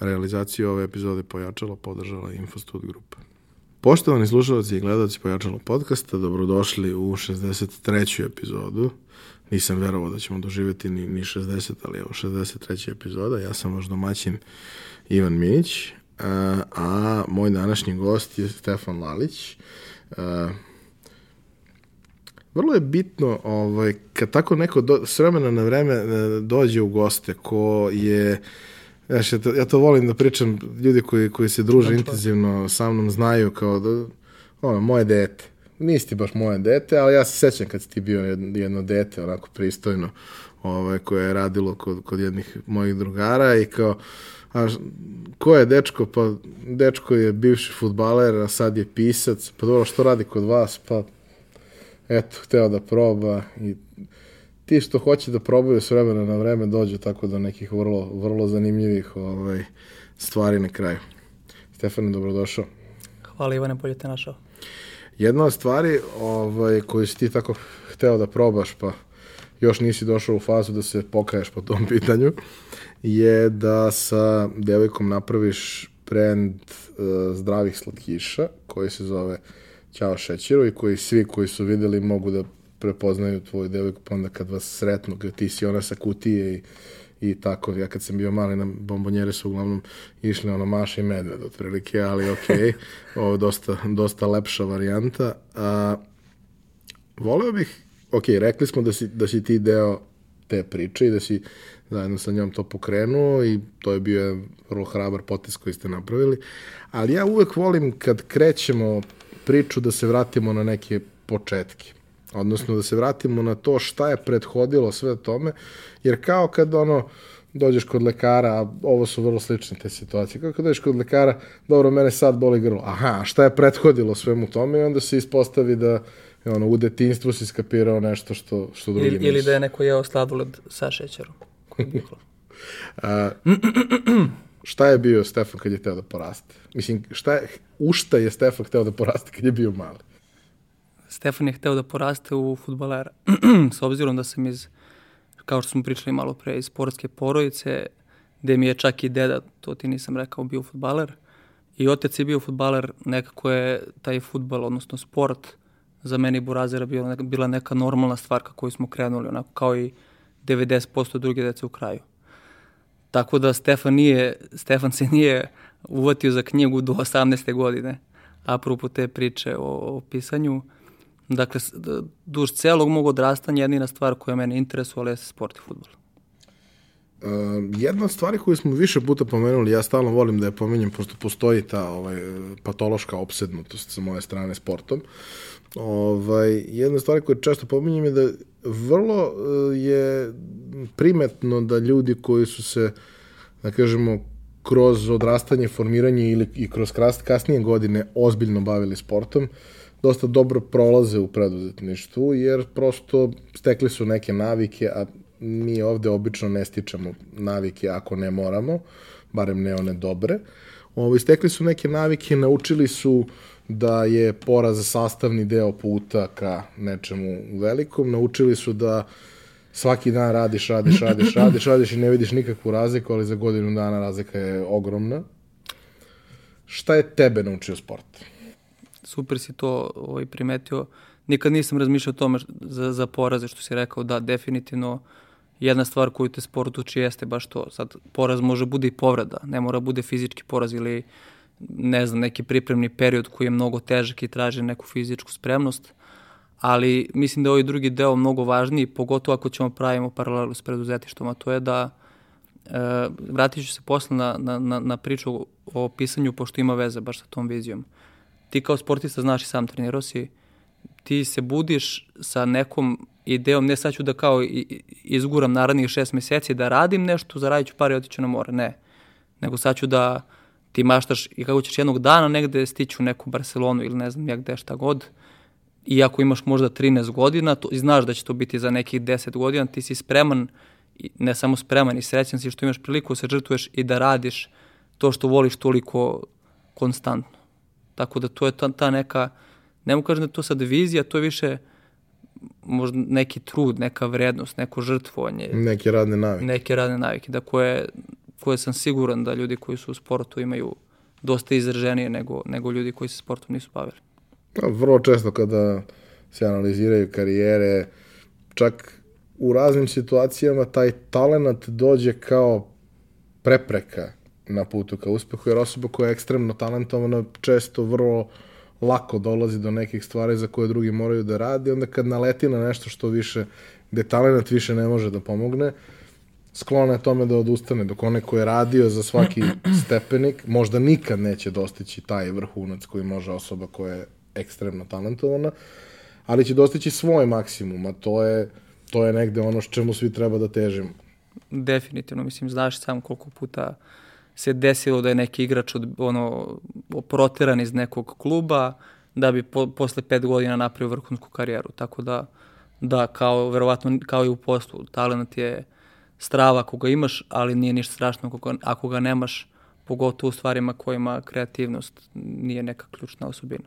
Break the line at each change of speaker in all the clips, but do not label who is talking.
Realizaciju ove epizode pojačala podržala Infostud grupa. Poštovani slušalci i gledalci Pojačalo podcasta, dobrodošli u 63. epizodu. Nisam verovao da ćemo doživjeti ni, ni 60, ali evo 63. epizoda. Ja sam vaš domaćin Ivan Minić, a, a moj današnji gost je Stefan Lalić. A, vrlo je bitno ovaj, kad tako neko do, s vremena na vreme e, dođe u goste ko je Znaš, ja to, ja to volim da pričam, ljudi koji, koji se druže znači, intenzivno sa mnom znaju kao da, ono, moje dete. Nisi ti baš moje dete, ali ja se sećam kad si ti bio jedno, jedno dete, onako pristojno, ovaj, koje je radilo kod, kod jednih mojih drugara i kao, a ko je dečko? Pa dečko je bivši futbaler, a sad je pisac. Pa dobro, što radi kod vas? Pa eto, hteo da proba i ti što hoće da probaju s vremena na vreme dođu tako do nekih vrlo, vrlo zanimljivih ovaj, stvari na kraju. Stefane, dobrodošao.
Hvala Ivane, bolje te našao.
Jedna od stvari ovaj, koju si ti tako hteo da probaš, pa još nisi došao u fazu da se pokaješ po tom pitanju, je da sa devojkom napraviš brand uh, zdravih slatkiša koji se zove Ćao šećeru i koji svi koji su videli mogu da prepoznaju tvoju devojku, pa onda kad vas sretnu, kad ti si ona sa kutije i, i tako. Ja kad sam bio mali, na bombonjere su uglavnom išli ono Maša i Medved, otprilike, ali ok, ovo dosta, dosta lepša varijanta. A, voleo bih, ok, rekli smo da si, da si ti deo te priče i da si zajedno sa njom to pokrenuo i to je bio vrlo hrabar potes koji ste napravili, ali ja uvek volim kad krećemo priču da se vratimo na neke početke. Odnosno da se vratimo na to šta je prethodilo sve tome, jer kao kad ono, dođeš kod lekara, a ovo su vrlo slične te situacije, kako dođeš kod lekara, dobro, mene sad boli grlo, aha, šta je prethodilo svemu tome i onda se ispostavi da ono, u detinstvu si skapirao nešto što, što drugi
ili, Ili da je neko jeo sladoled sa šećerom.
a, šta je bio Stefan kad je teo da poraste? Mislim, šta je, u šta je Stefan hteo da poraste kad je bio mali?
Stefan je hteo da poraste u futbalera. S obzirom da sam iz, kao što smo pričali malo pre, iz sportske porodice, gde mi je čak i deda, to ti nisam rekao, bio futbaler. I otec je bio futbaler, nekako je taj futbal, odnosno sport, za meni Burazera bila neka, bila neka normalna stvar kako smo krenuli, onako kao i 90% druge dece u kraju. Tako da Stefan, nije, Stefan se nije uvatio za knjigu do 18. godine, apropo te priče o, o pisanju. Dakle, duž celog mog odrastanja jedina stvar koja mene interesuje je sport i futbol.
Uh, jedna od stvari koju smo više puta pomenuli, ja stalno volim da je pomenjem, pošto postoji ta ovaj, patološka opsednutost sa moje strane sportom. Ovaj, jedna stvar koju često pominjem je da vrlo uh, je primetno da ljudi koji su se, da kažemo, kroz odrastanje, formiranje ili i kroz kasnije godine ozbiljno bavili sportom, uh, dosta dobro prolaze u preduzetništvu, jer prosto stekli su neke navike, a mi ovde obično ne stičemo navike ako ne moramo, barem ne one dobre. Ovo, stekli su neke navike, naučili su da je poraz sastavni deo puta ka nečemu velikom, naučili su da svaki dan radiš, radiš, radiš, radiš, radiš i ne vidiš nikakvu razliku, ali za godinu dana razlika je ogromna. Šta je tebe naučio sport?
Super si to ovaj, primetio. Nikad nisam razmišljao o tome za, za poraze, što si rekao, da, definitivno jedna stvar koju te sport uči jeste baš to. Sad, poraz može bude i povreda, ne mora bude fizički poraz ili ne znam, neki pripremni period koji je mnogo težak i traži neku fizičku spremnost, ali mislim da je ovaj drugi deo mnogo važniji, pogotovo ako ćemo pravimo paralelu s preduzetištom, a to je da e, vratit ću se posle na, na, na, na priču o pisanju, pošto ima veze baš sa tom vizijom ti kao sportista znaš i sam trenirao si, ti se budiš sa nekom idejom, ne sad ću da kao izguram narednih šest meseci da radim nešto, zaradit ću par i otiću na more, ne. Nego sad ću da ti maštaš i kako ćeš jednog dana negde stići u neku Barcelonu ili ne znam ja gde šta god, i ako imaš možda 13 godina to, znaš da će to biti za nekih 10 godina, ti si spreman, ne samo spreman i srećan si što imaš priliku da se žrtvuješ i da radiš to što voliš toliko konstantno. Tako da to je ta, ta neka, ne mogu kažem da to sad vizija, to je više možda neki trud, neka vrednost, neko žrtvovanje.
Neke radne navike.
Neke radne navike, da koje koje sam siguran da ljudi koji su u sportu imaju dosta izraženije nego, nego ljudi koji se sportom nisu bavili.
No, vrlo često kada se analiziraju karijere, čak u raznim situacijama taj talent dođe kao prepreka na putu ka uspehu, jer osoba koja je ekstremno talentovana često vrlo lako dolazi do nekih stvari za koje drugi moraju da radi, onda kad naleti na nešto što više, gde talent više ne može da pomogne, sklona je tome da odustane, dok onaj ko je radio za svaki stepenik, možda nikad neće dostići taj vrhunac koji može osoba koja je ekstremno talentovana, ali će dostići svoj maksimum, a to je, to je negde ono što čemu svi treba da težimo.
Definitivno, mislim, znaš sam koliko puta se desilo da je neki igrač od, ono, proteran iz nekog kluba da bi po, posle pet godina napravio vrhunsku karijeru. Tako da, da, kao, verovatno, kao i u poslu, talent je strava ako ga imaš, ali nije ništa strašno ako ga, ako ga nemaš, pogotovo u stvarima kojima kreativnost nije neka ključna osobina.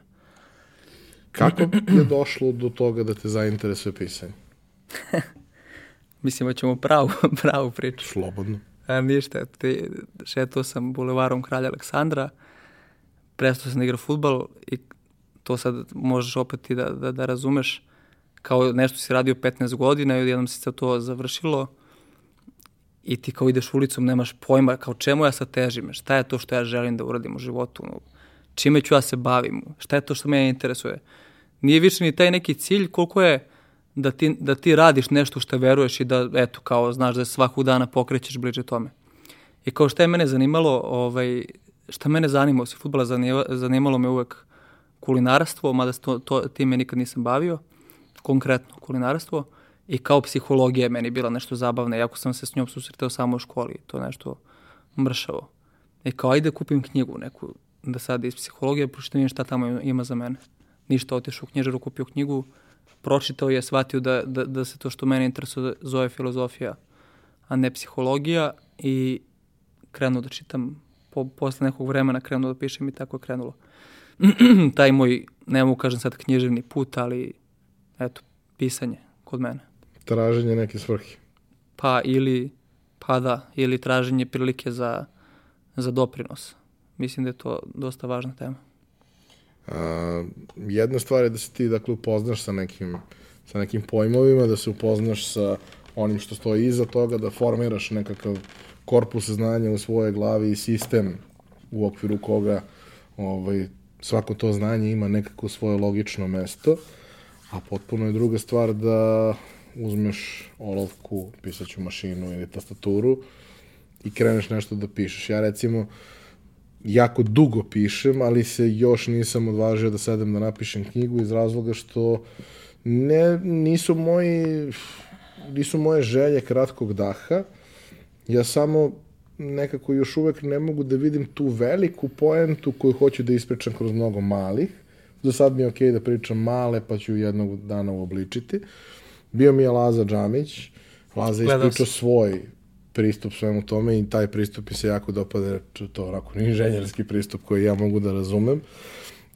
Kako je došlo do toga da te zainteresuje pisanje?
Mislim da ćemo pravu, pravu priču.
Slobodno.
A, ništa, ti, šetao sam bulevarom Kralja Aleksandra, prestao sam da igra futbal i to sad možeš opet i da, da, da razumeš kao nešto si radio 15 godina i odjednom si se to završilo i ti kao ideš ulicom nemaš pojma kao čemu ja sad težim, šta je to što ja želim da uradim u životu, čime ću ja se bavim, šta je to što mene interesuje. Nije više ni taj neki cilj koliko je da ti, da ti radiš nešto što veruješ i da, eto, kao, znaš da svakog dana pokrećeš bliže tome. I kao šta je mene zanimalo, ovaj, šta mene zanimalo, se futbola zanimalo me uvek kulinarstvo, mada to, to, time nikad nisam bavio, konkretno kulinarstvo, i kao psihologija je meni bila nešto zabavna, iako sam se s njom susretao samo u školi, to je nešto mršavo. I kao, ajde kupim knjigu neku, da sad iz psihologije, pročitam šta tamo ima za mene. Ništa, otišao u knjižaru, kupio knjigu, pročitao je, shvatio da, da, da se to što mene interesuje zove filozofija, a ne psihologija i krenuo da čitam, po, posle nekog vremena krenuo da pišem i tako je krenulo. Taj moj, ne mogu kažem sad književni put, ali eto, pisanje kod mene.
Traženje neke svrhe.
Pa ili, pa da, ili traženje prilike za, za doprinos. Mislim da je to dosta važna tema.
A, jedna stvar je da se ti dakle upoznaš sa nekim, sa nekim pojmovima, da se upoznaš sa onim što stoji iza toga, da formiraš nekakav korpus znanja u svojoj glavi i sistem u okviru koga ovaj, svako to znanje ima nekako svoje logično mesto, a potpuno je druga stvar da uzmeš olovku, pisaću mašinu ili tastaturu i kreneš nešto da pišeš. Ja recimo, uh, jako dugo pišem, ali se još nisam odvažio da sedem da napišem knjigu iz razloga što ne, nisu moji nisu moje želje kratkog daha. Ja samo nekako još uvek ne mogu da vidim tu veliku poentu koju hoću da ispričam kroz mnogo malih. Za sad mi je okej okay da pričam male, pa ću jednog dana uobličiti. Bio mi je Laza Džamić. Laza je ispričao svoj pristup svemu tome i taj pristup mi se jako dopada, to onako inženjerski pristup koji ja mogu da razumem.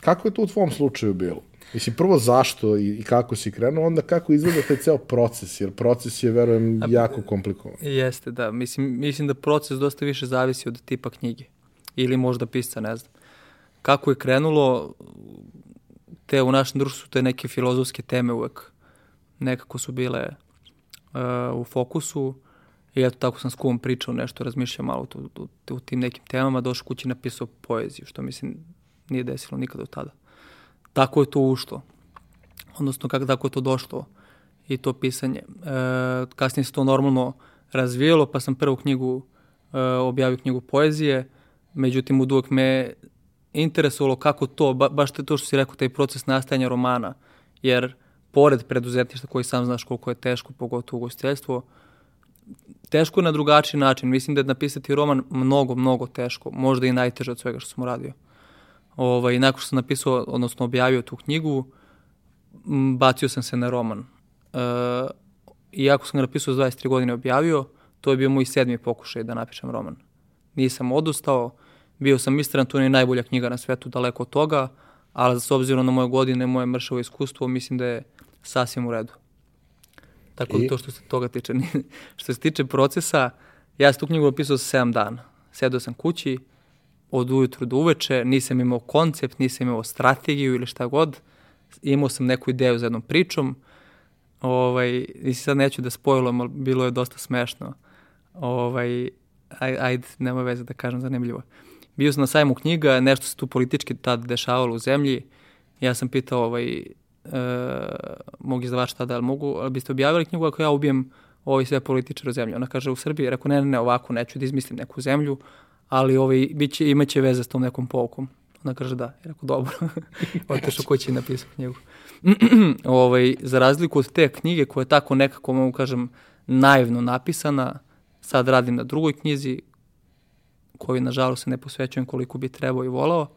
Kako je to u tvom slučaju bilo? Mislim, prvo zašto i, i kako si krenuo, onda kako izgleda taj ceo proces, jer proces je, verujem, jako komplikovan.
Jeste, da. Mislim, mislim da proces dosta više zavisi od tipa knjige. Ili možda pisca, ne znam. Kako je krenulo, te u našem društvu te neke filozofske teme uvek nekako su bile uh, u fokusu. I eto, tako sam s kuvom pričao nešto, razmišljao malo tu, tu, tu, tim nekim temama, došao kući napisao poeziju, što mislim nije desilo nikada do tada. Tako je to ušlo. Odnosno, kako tako je to došlo i to pisanje. E, kasnije se to normalno razvijelo, pa sam prvu knjigu, e, objavio knjigu poezije, međutim, u uvek me interesovalo kako to, ba, baš to što si rekao, taj proces nastajanja romana, jer pored preduzetništva koji sam znaš koliko je teško, pogotovo ugostiteljstvo, teško na drugačiji način. Mislim da je napisati roman mnogo, mnogo teško. Možda i najteže od svega što sam uradio. Ovaj, nakon što sam napisao, odnosno objavio tu knjigu, bacio sam se na roman. E, iako sam ga napisao za 23 godine objavio, to je bio moj sedmi pokušaj da napišem roman. Nisam odustao, bio sam istran, to je najbolja knjiga na svetu, daleko od toga, ali s obzirom na moje godine, moje mršavo iskustvo, mislim da je sasvim u redu. Tako I... da to što se toga tiče. što se tiče procesa, ja sam tu knjigu napisao za 7 dana. sedao sam kući, od ujutru do uveče, nisam imao koncept, nisam imao strategiju ili šta god, imao sam neku ideju za jednom pričom, ovaj, i sad neću da spojlujem, ali bilo je dosta smešno. Ovaj, aj, ajde, nema veze da kažem zanimljivo. Bio sam na sajmu knjiga, nešto se tu politički tad dešavalo u zemlji, ja sam pitao ovaj, e, mog izdavača tada, ali mogu, ali biste objavili knjigu ako ja ubijem ovi sve političare u zemlji. Ona kaže u Srbiji, rekao ne, ne, ne, ovako neću da izmislim neku zemlju, ali ovaj, biće, imaće veze s tom nekom poukom. Ona kaže da. Ja rekao dobro. Otešao ko će napisao knjigu. ovaj, za razliku od te knjige koja je tako nekako, mogu kažem, naivno napisana, sad radim na drugoj knjizi, koju nažalost se ne posvećujem koliko bi trebao i volao,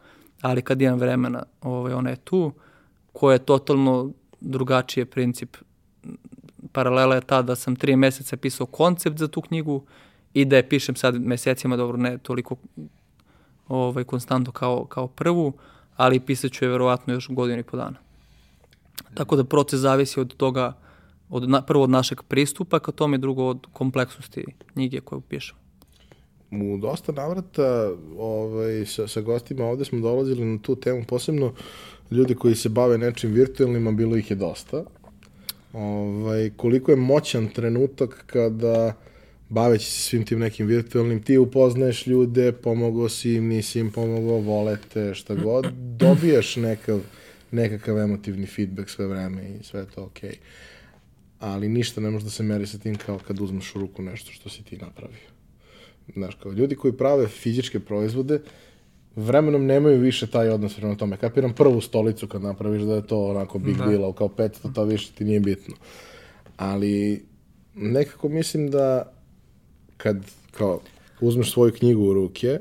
ali kad imam vremena, ovaj, ona je tu, koja je totalno drugačiji princip. Paralela je ta da sam tri meseca pisao koncept za tu knjigu i da je pišem sad mesecima, dobro ne toliko ovaj, konstantno kao, kao prvu, ali pisat ću je verovatno još godinu i po dana. Tako da proces zavisi od toga, od, prvo od našeg pristupa ka tome, drugo od kompleksnosti knjige koju pišemo.
U dosta navrata ovaj, sa, sa gostima ovde smo dolazili na tu temu, posebno ljudi koji se bave nečim virtualnim, a bilo ih je dosta. Ovaj, koliko je moćan trenutak kada baveći se svim tim nekim virtualnim, ti upoznaješ ljude, pomogao si im, nisi im pomogao, volete, šta god, dobiješ nekav, nekakav emotivni feedback sve vreme i sve je to okej. Okay. Ali ništa ne može da se meri sa tim kao kad uzmeš u ruku nešto što si ti napravio. Znaš, kao ljudi koji prave fizičke proizvode, vremenom nemaju više taj odnos prema tome. Kapiram prvu stolicu kad napraviš da je to onako big da. deal, kao 500, to više ti nije bitno. Ali nekako mislim da kad kao uzmeš svoju knjigu u ruke,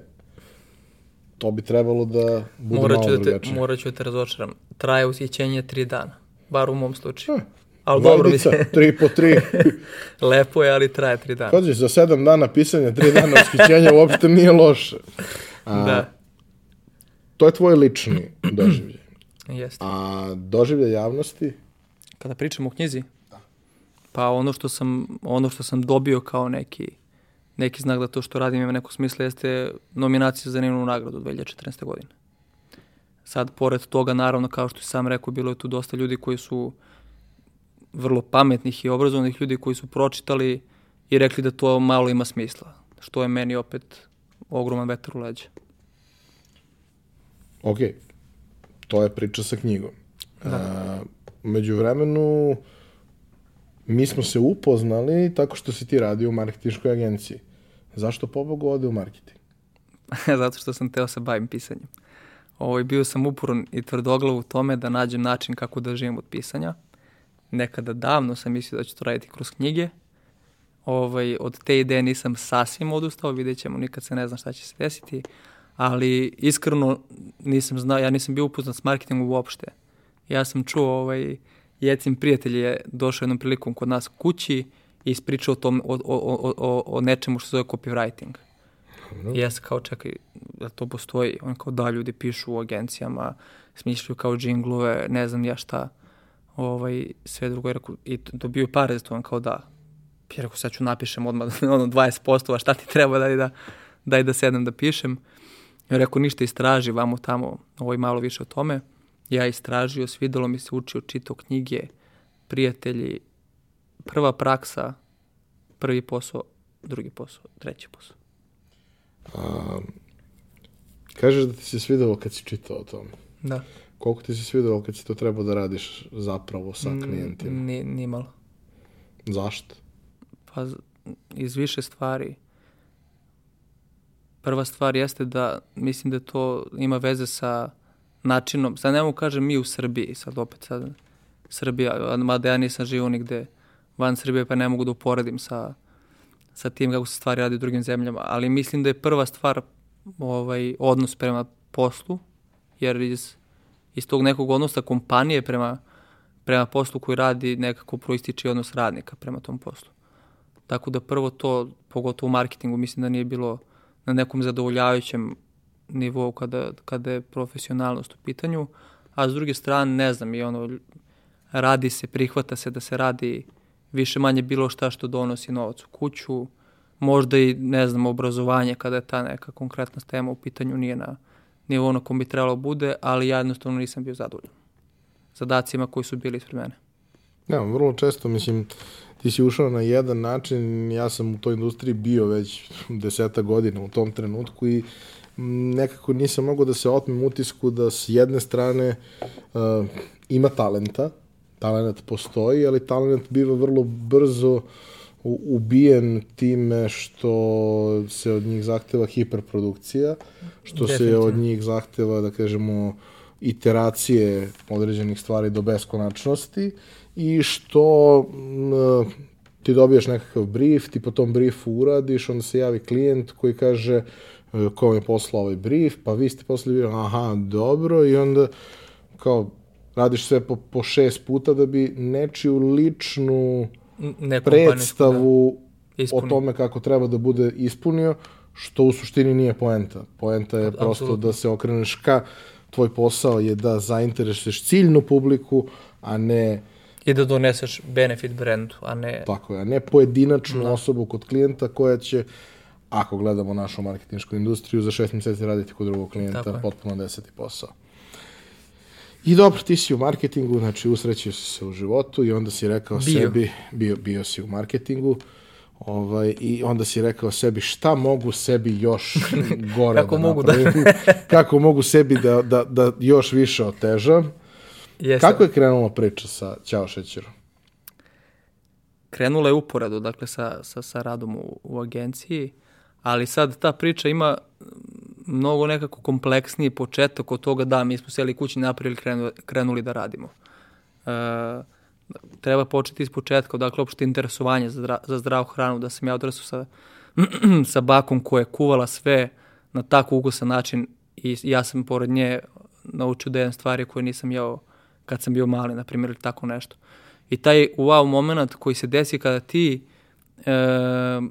to bi trebalo da bude morat malo da drugačije.
Morat ću da te razočaram. Traje usjećenje tri dana. Bar u mom slučaju.
Hm. Ali dobro mi se... tri po tri.
Lepo je, ali traje tri dana.
Kaži, za sedam dana pisanja, tri dana ushićenja uopšte nije loše. A, da. To je tvoj lični doživljaj.
Jeste.
A doživljaj javnosti?
Kada pričamo o knjizi? Da. Pa ono što sam, ono što sam dobio kao neki neki znak da to što radim ima neko smisla jeste nominacija za zanimljivu nagradu 2014. godine. Sad, pored toga, naravno, kao što sam rekao, bilo je tu dosta ljudi koji su vrlo pametnih i obrazovanih ljudi koji su pročitali i rekli da to malo ima smisla, što je meni opet ogroman vetar u leđa.
Ok, to je priča sa knjigom. Da. A, među vremenu, mi smo se upoznali tako što si ti radio u marketinškoj agenciji. Zašto pobogu ode u marketing?
Zato što sam teo se bavim pisanjem. Ovaj, bio sam uporan i tvrdoglav u tome da nađem način kako da živim od pisanja. Nekada davno sam mislio da ću to raditi kroz knjige. Ovaj, od te ideje nisam sasvim odustao, vidjet ćemo, nikad se ne zna šta će se desiti. Ali iskreno nisam znao, ja nisam bio upoznat s marketingom uopšte. Ja sam čuo, ovaj, Jecin prijatelj je došao jednom prilikom kod nas kući i ispričao o, tom, o, o, o, o nečemu što se zove copywriting. I ja sam kao, čekaj, da to postoji? On kao, da, ljudi pišu u agencijama, smišljaju kao džinglove, ne znam ja šta, ovaj, sve drugo. I, rekao, i dobio pare za to, on kao, da. I rekao, sad ću napišem odmah ono 20%, a šta ti treba da, da, daj da sedem da pišem. I rekao, ništa istraži, vamo tamo, ovaj malo više o tome. Ja istražio, svidelo mi se, učio, čitao knjige, prijatelji, prva praksa, prvi posao, drugi posao, treći posao.
A, kažeš da ti se svidelo kad si čitao o tome.
Da.
Koliko ti se svidelo kad si to trebao da radiš zapravo sa klijentima?
Ni, ni malo.
Zašto?
Pa iz više stvari. Prva stvar jeste da mislim da to ima veze sa načinom, sad ne mogu kažem mi u Srbiji, sad opet sad Srbija, mada ja nisam živo nigde van Srbije pa ne mogu da uporedim sa, sa tim kako se stvari radi u drugim zemljama, ali mislim da je prva stvar ovaj, odnos prema poslu, jer iz, iz tog nekog odnosa kompanije prema, prema poslu koji radi nekako proističe odnos radnika prema tom poslu. Tako da prvo to, pogotovo u marketingu, mislim da nije bilo na nekom zadovoljavajućem nivou kada, kada je profesionalnost u pitanju, a s druge strane, ne znam, i ono, radi se, prihvata se da se radi više manje bilo šta što donosi novac u kuću, možda i, ne znam, obrazovanje kada je ta neka konkretna tema u pitanju nije na nivou na kom bi trebalo bude, ali ja jednostavno nisam bio zadovoljan zadacima koji su bili ispred mene.
Ja, vrlo često, mislim, ti si ušao na jedan način, ja sam u toj industriji bio već deseta godina u tom trenutku i nekako nisam mogao da se otmem utisku da s jedne strane uh, ima talenta, talent postoji, ali talent biva vrlo brzo ubijen time što se od njih zahteva hiperprodukcija, što se od njih zahteva, da kažemo, iteracije određenih stvari do beskonačnosti i što m, ti dobiješ nekakav brief, ti po tom briefu uradiš, onda se javi klijent koji kaže ko vam je poslao ovaj brief, pa vi ste poslali, aha, dobro, i onda kao radiš sve po, po šest puta da bi nečiju ličnu Nekom predstavu da o tome kako treba da bude ispunio, što u suštini nije poenta. Poenta je Absolutno. prosto da se okreneš ka, tvoj posao je da zainteresuješ ciljnu publiku, a ne
I da doneseš benefit brendu, a ne...
Tako je, a ne pojedinačnu da. osobu kod klijenta koja će, ako gledamo našu marketinšku industriju, za šest meseci raditi kod drugog klijenta potpuno deseti posao. I dobro, ti si u marketingu, znači usrećio si se u životu i onda si rekao bio. sebi, bio, bio si u marketingu, ovaj, i onda si rekao sebi šta mogu sebi još gore
kako
da
mogu da
kako mogu sebi da, da, da još više otežam. Jeste. Kako je krenula priča sa Ćao šećerom?
Krenula je uporedo, dakle, sa, sa, sa radom u, u agenciji, ali sad ta priča ima mnogo nekako kompleksniji početak od toga da mi smo seli kući napravili krenuli, krenuli da radimo. E, treba početi iz početka, dakle, uopšte interesovanje za, zdra, za zdravu hranu, da sam ja odrasao sa, sa bakom koja je kuvala sve na tako ukusan način i ja sam pored nje naučio da jedan stvari koje nisam jeo kad sam bio mali, na primjer, ili tako nešto. I taj wow moment koji se desi kada ti e,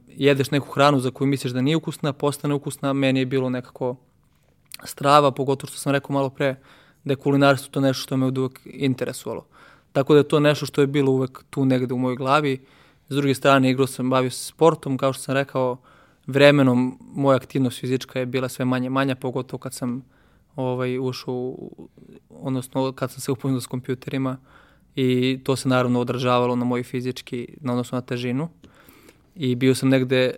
jedeš neku hranu za koju misliš da nije ukusna, postane ukusna, meni je bilo nekako strava, pogotovo što sam rekao malo pre, da je kulinarstvo to nešto što me uvek interesovalo. Tako da je to nešto što je bilo uvek tu negde u mojoj glavi. S druge strane, igrao sam, bavio se sportom, kao što sam rekao, vremenom moja aktivnost fizička je bila sve manje manja, pogotovo kad sam ovaj, ušao, odnosno kad sam se upoznao s kompjuterima i to se naravno odražavalo na moj fizički, na odnosno na težinu. I bio sam negde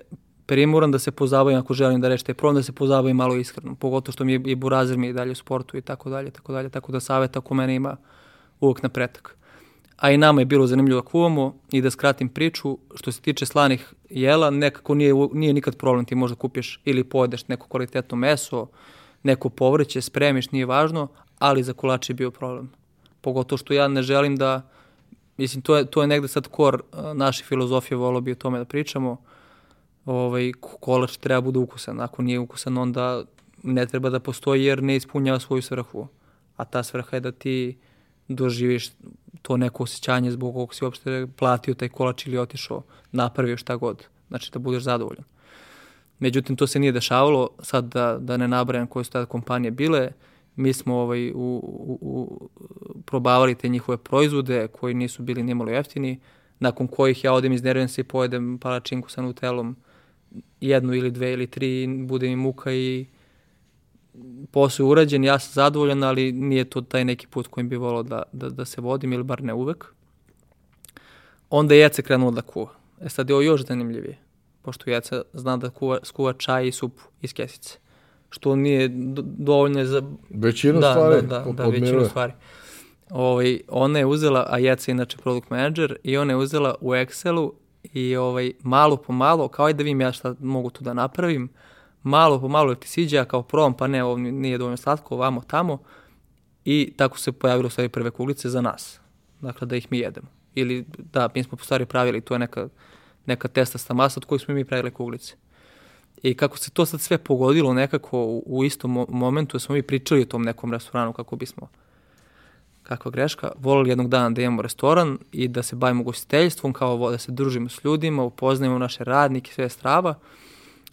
primoran da se pozabavim ako želim da rešite problem, da se pozabavim malo iskreno, pogotovo što mi je i burazir mi je dalje u sportu i tako dalje, tako dalje, tako da savjet ako mene ima uvek na pretak. A i nama je bilo zanimljivo da kuvamo i da skratim priču, što se tiče slanih jela, nekako nije, nije nikad problem, ti možda kupiš ili pojedeš neko kvalitetno meso, neko povrće, spremiš, nije važno, ali za kolač je bio problem. Pogotovo što ja ne želim da, mislim, to je, to je negde sad kor naše filozofije, volio bi o tome da pričamo, ovaj, kolač treba bude ukusan, ako nije ukusan, onda ne treba da postoji jer ne ispunjava svoju svrhu. A ta svrha je da ti doživiš to neko osjećanje zbog kog si uopšte platio taj kolač ili otišao, napravio šta god. Znači da budeš zadovoljan. Međutim, to se nije dešavalo, sad da, da ne nabrajam koje su tada kompanije bile, mi smo ovaj, u, u, u, probavali te njihove proizvode koji nisu bili nimalo jeftini, nakon kojih ja odem iznervijem se i pojedem palačinku sa nutelom, jednu ili dve ili tri, bude mi muka i posao urađen, ja sam zadovoljan, ali nije to taj neki put kojim bi volao da, da, da se vodim, ili bar ne uvek. Onda je Jece krenuo da kuva. E sad je ovo još zanimljivije pošto Jeca zna da kuva, skuva čaj i supu iz kesice. Što nije dovoljno za...
Većinu
da,
stvari
da, da, da, većinu stvari. Ovaj, ona je uzela, a Jeca je inače product manager, i ona je uzela u Excelu i ovaj, malo po malo, kao aj da vidim ja šta mogu tu da napravim, malo po malo ti siđe, ja kao probam, pa ne, ovo nije dovoljno slatko, ovamo, tamo, i tako se pojavilo sve prve kuglice za nas. Dakle, da ih mi jedemo. Ili, da, mi smo po stvari pravili, to je neka neka testasta masa od kojih smo mi pravili kuglice. I kako se to sad sve pogodilo nekako u, u istom mo momentu, da smo mi pričali o tom nekom restoranu kako bismo kakva greška, volili jednog dana da imamo restoran i da se bavimo gostiteljstvom, kao da se družimo s ljudima, upoznajemo naše radnike, sve strava.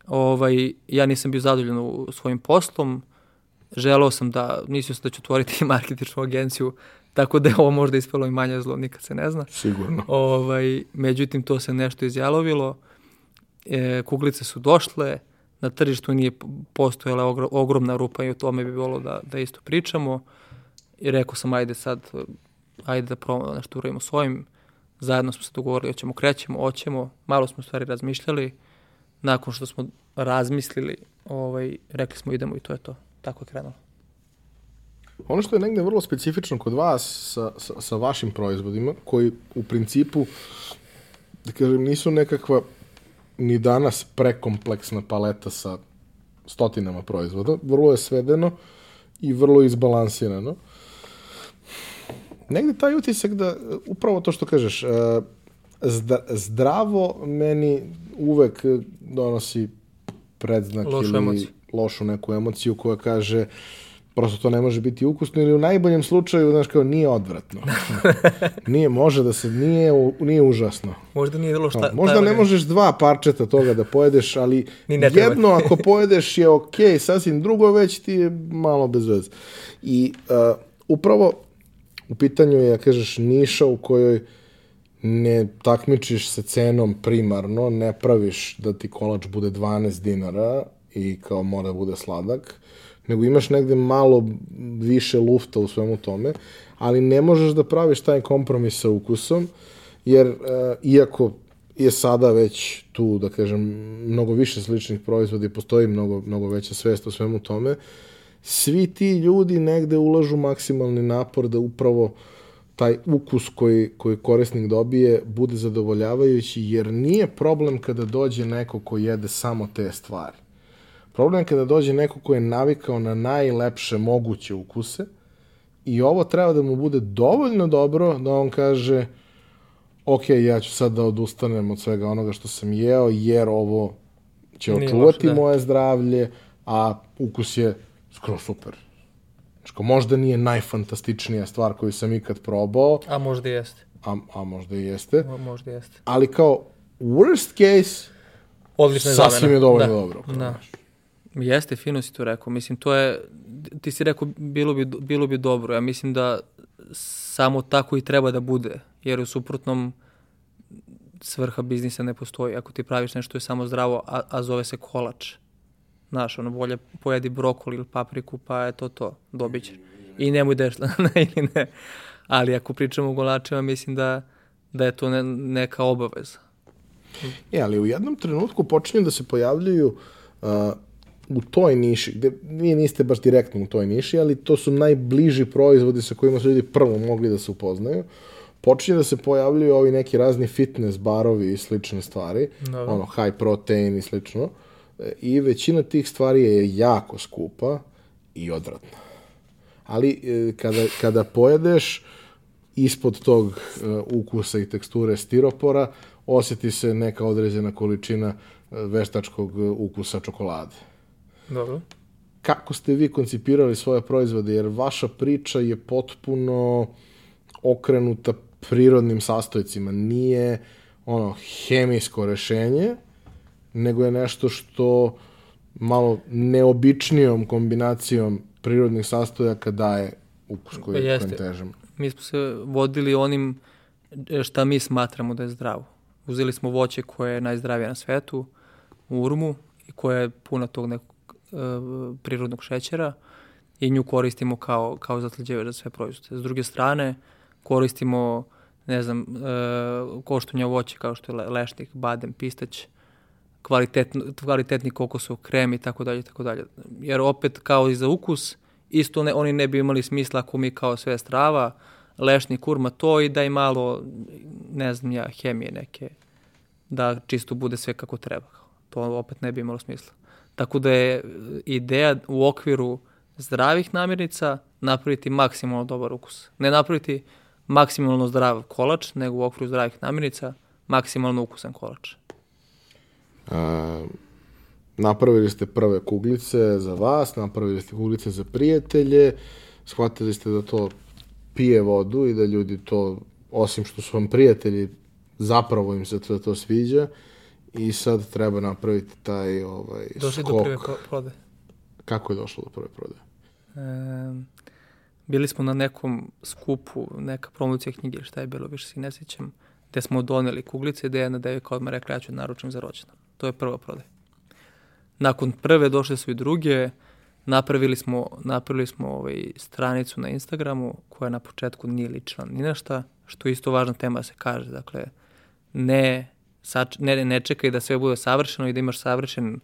Ovaj, ja nisam bio zadovoljan u svojim poslom, želeo sam da, nisam da ću otvoriti marketičnu agenciju Tako da je ovo možda ispalo i manje zlo, nikad se ne zna.
Sigurno.
Ovaj, međutim, to se nešto izjalovilo e, kuglice su došle, na tržištu nije postojala ogr ogromna rupa i o tome bi bilo da, da isto pričamo. I rekao sam, ajde sad, ajde da probamo nešto uradimo svojim. Zajedno smo se dogovorili, hoćemo, krećemo, hoćemo. Malo smo stvari razmišljali. Nakon što smo razmislili, ovaj, rekli smo idemo i to je to. Tako je krenulo.
Ono što je negde vrlo specifično kod vas sa, sa, sa vašim proizvodima, koji u principu, da kažem, nisu nekakva ni danas prekompleksna paleta sa stotinama proizvoda, vrlo je svedeno i vrlo izbalansirano. Negde taj utisak da, upravo to što kažeš, e, zdravo meni uvek donosi predznak
lošu ili emociju.
lošu neku emociju koja kaže prosto to ne može biti ukusno ili u najboljem slučaju, znaš, kao nije odvratno. nije, može da se, nije, nije užasno.
Možda nije bilo šta.
No, možda ne možeš dva parčeta toga da pojedeš, ali jedno ako pojedeš je ok, sasvim drugo već ti je malo bez veze. I uh, upravo u pitanju je, ja kažeš, niša u kojoj ne takmičiš sa cenom primarno, ne praviš da ti kolač bude 12 dinara i kao mora da bude sladak, nego imaš negde malo više lufta u svemu tome, ali ne možeš da praviš taj kompromis sa ukusom, jer uh, iako je sada već tu, da kažem, mnogo više sličnih proizvoda i postoji mnogo, mnogo veća svest o svemu tome, svi ti ljudi negde ulažu maksimalni napor da upravo taj ukus koji, koji korisnik dobije bude zadovoljavajući, jer nije problem kada dođe neko ko jede samo te stvari. Problem je kada dođe neko ko je navikao na najlepše moguće ukuse i ovo treba da mu bude dovoljno dobro da on kaže ok, ja ću sad da odustanem od svega onoga što sam jeo, jer ovo će očuvati da. moje zdravlje, a ukus je skoro super. Znači, možda nije najfantastičnija stvar koju sam ikad probao.
A možda jeste.
A, a možda i jeste.
A, možda jeste.
Ali kao worst case,
Odlična
sasvim je dovoljno
da.
dobro.
Da. Znaš. Jeste, fino si to rekao. Mislim, to je, ti si rekao, bilo bi, bilo bi dobro. Ja mislim da samo tako i treba da bude, jer u suprotnom svrha biznisa ne postoji. Ako ti praviš nešto je samo zdravo, a, a zove se kolač, znaš, ono, bolje pojedi brokoli ili papriku, pa je to to, dobit ćeš. I nemoj da ili ne. Ali ako pričamo o golačima, mislim da, da je to ne, neka obaveza.
E, ali u jednom trenutku počinju da se pojavljuju uh, u toj niši, gde vi niste baš direktno u toj niši, ali to su najbliži proizvodi sa kojima su ljudi prvo mogli da se upoznaju, počinje da se pojavljuju ovi neki razni fitness barovi i slične stvari,
da.
ono high protein i slično, i većina tih stvari je jako skupa i odvratna. Ali e, kada, kada pojedeš ispod tog uh, ukusa i teksture stiropora, osjeti se neka određena količina veštačkog ukusa čokolade.
Dobro.
Kako ste vi koncipirali svoje proizvode? Jer vaša priča je potpuno okrenuta prirodnim sastojcima. Nije ono hemijsko rešenje, nego je nešto što malo neobičnijom kombinacijom prirodnih sastojaka daje ukus koji,
Jeste.
kojem.
Mi smo se vodili onim šta mi smatramo da je zdravo. Uzeli smo voće koje je najzdravije na svetu, urmu, i koja je puna tog nekog prirodnog šećera i nju koristimo kao, kao zatleđevač za sve proizvode. S druge strane, koristimo ne znam, uh, koštunja voće kao što je lešnik, badem, pistać, kvalitetni, kvalitetni kokosov krem i tako dalje, tako dalje. Jer opet kao i za ukus, isto ne, oni ne bi imali smisla ako mi kao sve strava, lešni kurma to i da i malo, ne znam ja, hemije neke, da čisto bude sve kako treba. To opet ne bi imalo smisla. Tako da je ideja u okviru zdravih namirnica napraviti maksimalno dobar ukus. Ne napraviti maksimalno zdrav kolač, nego u okviru zdravih namirnica maksimalno ukusan kolač.
A, napravili ste prve kuglice za vas, napravili ste kuglice za prijatelje, shvatili ste da to pije vodu i da ljudi to, osim što su vam prijatelji, zapravo im se to, to sviđa i sad treba napraviti taj ovaj,
Došli
skok.
do prve prode.
Kako je došlo do prve prode?
E, bili smo na nekom skupu, neka promocija knjige, šta je bilo, više se ne sjećam, gde smo doneli kuglice, gde je jedna devika odmah rekla, ja ću naručim za rođendan. to je prva prodaja. Nakon prve došle su i druge, napravili smo, napravili smo ovaj stranicu na Instagramu koja na početku nije lična ni na šta, što je isto važna tema da se kaže. Dakle, ne, sač, ne, ne čekaj da sve bude savršeno i da imaš savršen,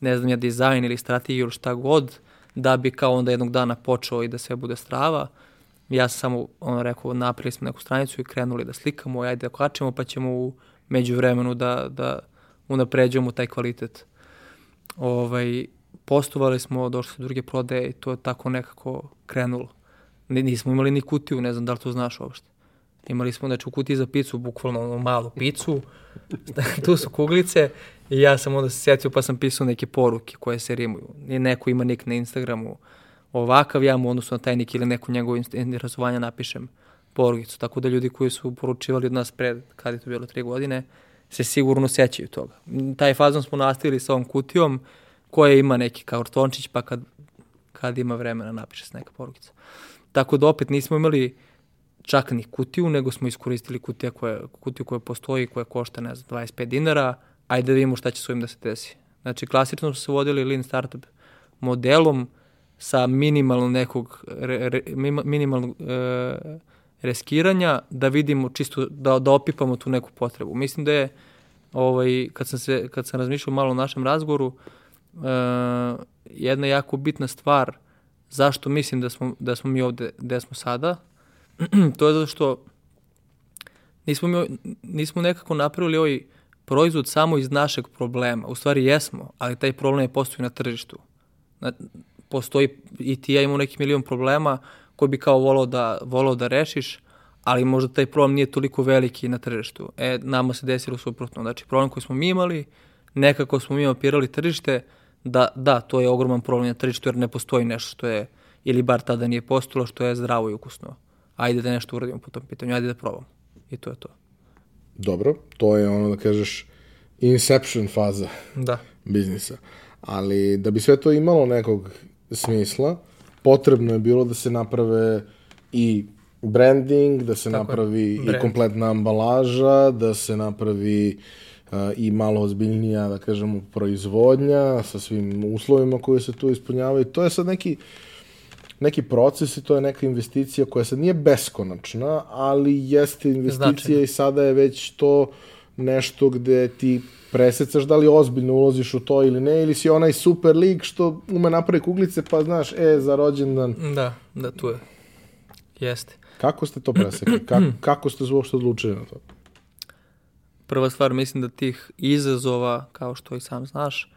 ne znam ja, dizajn ili strategiju ili šta god, da bi kao onda jednog dana počeo i da sve bude strava. Ja sam samo ono rekao, napravili smo neku stranicu i krenuli da slikamo, ajde da kačemo, pa ćemo u među vremenu da, da unapređujemo taj kvalitet. Ovaj, postovali smo, došli su druge prodaje i to je tako nekako krenulo. Nismo imali ni kutiju, ne znam da li to znaš uopšte. Imali smo znači, u kutiji za picu, bukvalno malu picu, tu su kuglice i ja sam onda se sjetio pa sam pisao neke poruke koje se rimuju. I neko ima nik na Instagramu ovakav, ja mu odnosno na taj nik ili neku njegovu interesovanja napišem porukicu. Tako da ljudi koji su poručivali od nas pred, kada je to bilo tri godine, se sigurno sećaju toga. Taj fazon smo nastavili sa ovom kutijom koja ima neki kartončić, pa kad, kad ima vremena napiše se neka porukica. Tako da opet nismo imali čak ni kutiju, nego smo iskoristili kutija koja, kutiju koja postoji, koja košta, ne znam, 25 dinara, ajde da vidimo šta će s ovim da se desi. Znači, klasično smo se vodili lean startup modelom sa minimalno nekog, re, re, minimalnog e, reskiranja, da vidimo čisto, da, da opipamo tu neku potrebu. Mislim da je, ovaj, kad sam, se, kad sam razmišljao malo o našem razgovoru, e, jedna jako bitna stvar zašto mislim da smo, da smo mi ovde gde smo sada, to je zato što nismo, mi, nismo nekako napravili ovaj proizvod samo iz našeg problema. U stvari jesmo, ali taj problem je postoji na tržištu. Postoji i ti ja imamo neki milion problema koji bi kao volao da, volao da rešiš, ali možda taj problem nije toliko veliki na tržištu. E, nama se desilo suprotno. Znači, problem koji smo mi imali, nekako smo mi opirali tržište, da, da, to je ogroman problem na tržištu jer ne postoji nešto što je, ili bar tada nije postojalo, što je zdravo i ukusno ajde da nešto uradimo po tom pitanju, ajde da probamo. I to je to.
Dobro, to je ono da kažeš inception faza
da.
biznisa. Ali da bi sve to imalo nekog smisla, potrebno je bilo da se naprave i branding, da se Tako napravi je. i kompletna ambalaža, da se napravi uh, i malo ozbiljnija, da kažemo, proizvodnja sa svim uslovima koje se tu ispunjavaju. To je sad neki uh, neki proces i to je neka investicija koja sad nije beskonačna, ali jeste investicija Značajno. i sada je već to nešto gde ti presecaš da li ozbiljno ulaziš u to ili ne, ili si onaj super lig što ume napravi kuglice pa znaš, e, za rođendan.
Da, da, tu je. Jeste.
Kako ste to presekli? Kako, kako ste uopšte odlučili na to?
Prva stvar, mislim da tih izazova, kao što i sam znaš,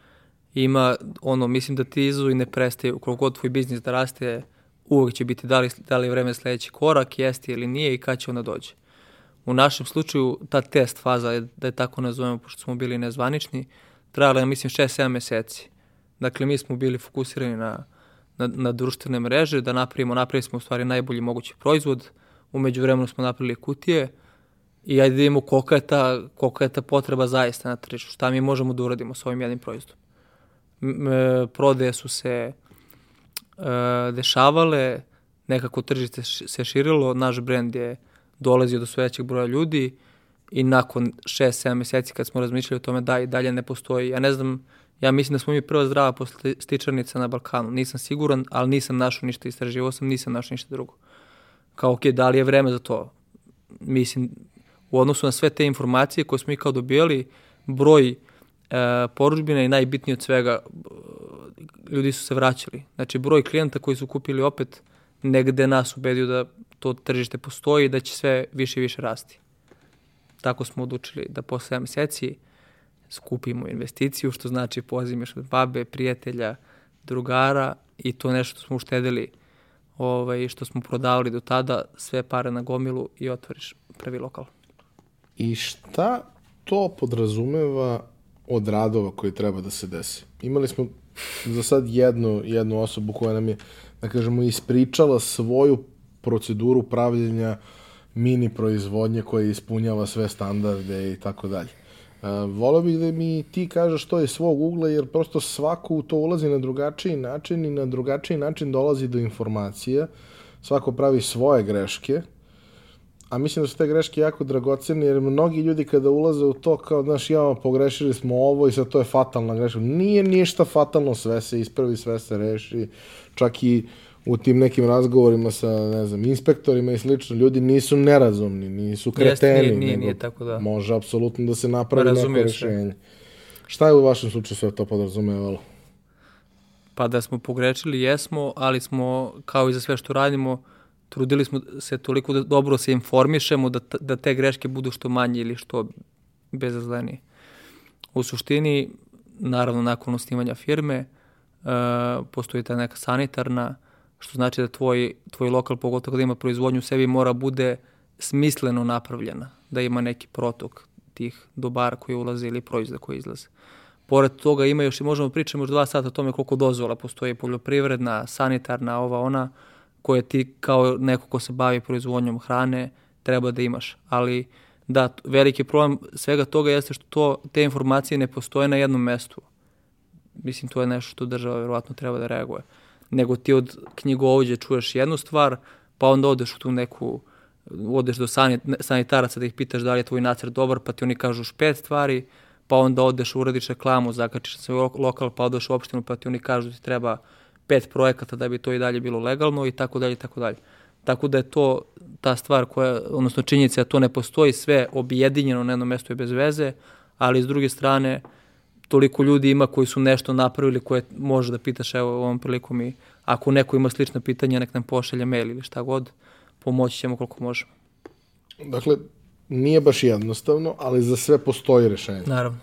ima, ono, mislim da ti izazovi ne prestaju, koliko god tvoj biznis da raste, uvek će biti da li, da li vreme sledeći korak, jeste ili nije i kad će ona dođe. U našem slučaju ta test faza, da je tako nazovemo, pošto smo bili nezvanični, trajala je, mislim, 6-7 meseci. Dakle, mi smo bili fokusirani na, na, na društvene mreže, da napravimo, napravili smo u stvari najbolji mogući proizvod, umeđu vremenu smo napravili kutije i ajde da vidimo kolika je ta, kolika je ta potreba zaista na tržištu, šta mi možemo da uradimo sa ovim jednim proizvodom. Prodeje su se dešavale, nekako tržište se širilo, naš brend je dolazio do sve većeg broja ljudi i nakon 6-7 meseci kad smo razmišljali o tome da i dalje ne postoji, ja ne znam, ja mislim da smo mi prva zdrava stičarnica na Balkanu, nisam siguran, ali nisam našao ništa, istraživo sam, nisam našao ništa drugo. Kao, ok, da li je vreme za to? Mislim, u odnosu na sve te informacije koje smo mi kao dobijali, broj e, poručbina i najbitnije od svega ljudi su se vraćali. Znači, broj klijenta koji su kupili opet negde nas ubedio da to tržište postoji i da će sve više i više rasti. Tako smo odlučili da posle 7 meseci skupimo investiciju, što znači pozimiš od babe, prijatelja, drugara i to nešto smo uštedili ovaj, što smo prodavali do tada, sve pare na gomilu i otvoriš prvi lokal.
I šta to podrazumeva od radova koji treba da se desi? Imali smo za sad jednu, jednu osobu koja nam je, da kažemo, ispričala svoju proceduru pravljenja mini proizvodnje koja ispunjava sve standarde i tako dalje. E, volio bih da mi ti kažeš to je svog ugla, jer prosto svako u to ulazi na drugačiji način i na drugačiji način dolazi do informacija. Svako pravi svoje greške, a mislim da su te greške jako dragocene, jer mnogi ljudi kada ulaze u to kao, znaš, ja, pogrešili smo ovo i sad to je fatalna greška. Nije ništa fatalno, sve se ispravi, sve se reši, čak i u tim nekim razgovorima sa, ne znam, inspektorima i slično, ljudi nisu nerazumni, nisu kreteni. Jeste,
nije, nije, nije tako da.
Može apsolutno da se napravi neko rešenje. Šta je u vašem slučaju sve to podrazumevalo?
Pa da smo pogrešili, jesmo, ali smo, kao i za sve što radimo, trudili smo se toliko da dobro se informišemo da, da te greške budu što manje ili što bezazlenije. U suštini, naravno, nakon osnivanja firme, uh, postoji ta neka sanitarna, što znači da tvoj, tvoj lokal, pogotovo kada ima proizvodnju u sebi, mora bude smisleno napravljena, da ima neki protok tih dobara koji ulaze ili proizvoda koji izlaze. Pored toga ima još i možemo pričati još dva sata o tome koliko dozvola postoji poljoprivredna, sanitarna, ova ona, koje ti kao neko ko se bavi proizvodnjom hrane treba da imaš. Ali da, veliki problem svega toga jeste što to, te informacije ne postoje na jednom mestu. Mislim, to je nešto što država verovatno treba da reaguje. Nego ti od knjigovođe čuješ jednu stvar, pa onda odeš u tu neku, odeš do sanit, sanitaraca da ih pitaš da li je tvoj nacrt dobar, pa ti oni kažu pet stvari, pa onda odeš, uradiš reklamu, zakačiš na svoj lokal, pa odeš u opštinu, pa ti oni kažu da ti treba pet projekata da bi to i dalje bilo legalno i tako dalje i tako dalje. Tako da je to ta stvar koja, odnosno činjenica da to ne postoji sve objedinjeno na jednom mestu i bez veze, ali s druge strane toliko ljudi ima koji su nešto napravili koje može da pitaš evo ovom prilikom i ako neko ima slično pitanje nek nam pošalje mail ili šta god, pomoći ćemo koliko možemo.
Dakle, nije baš jednostavno, ali za sve postoji rešenje.
Naravno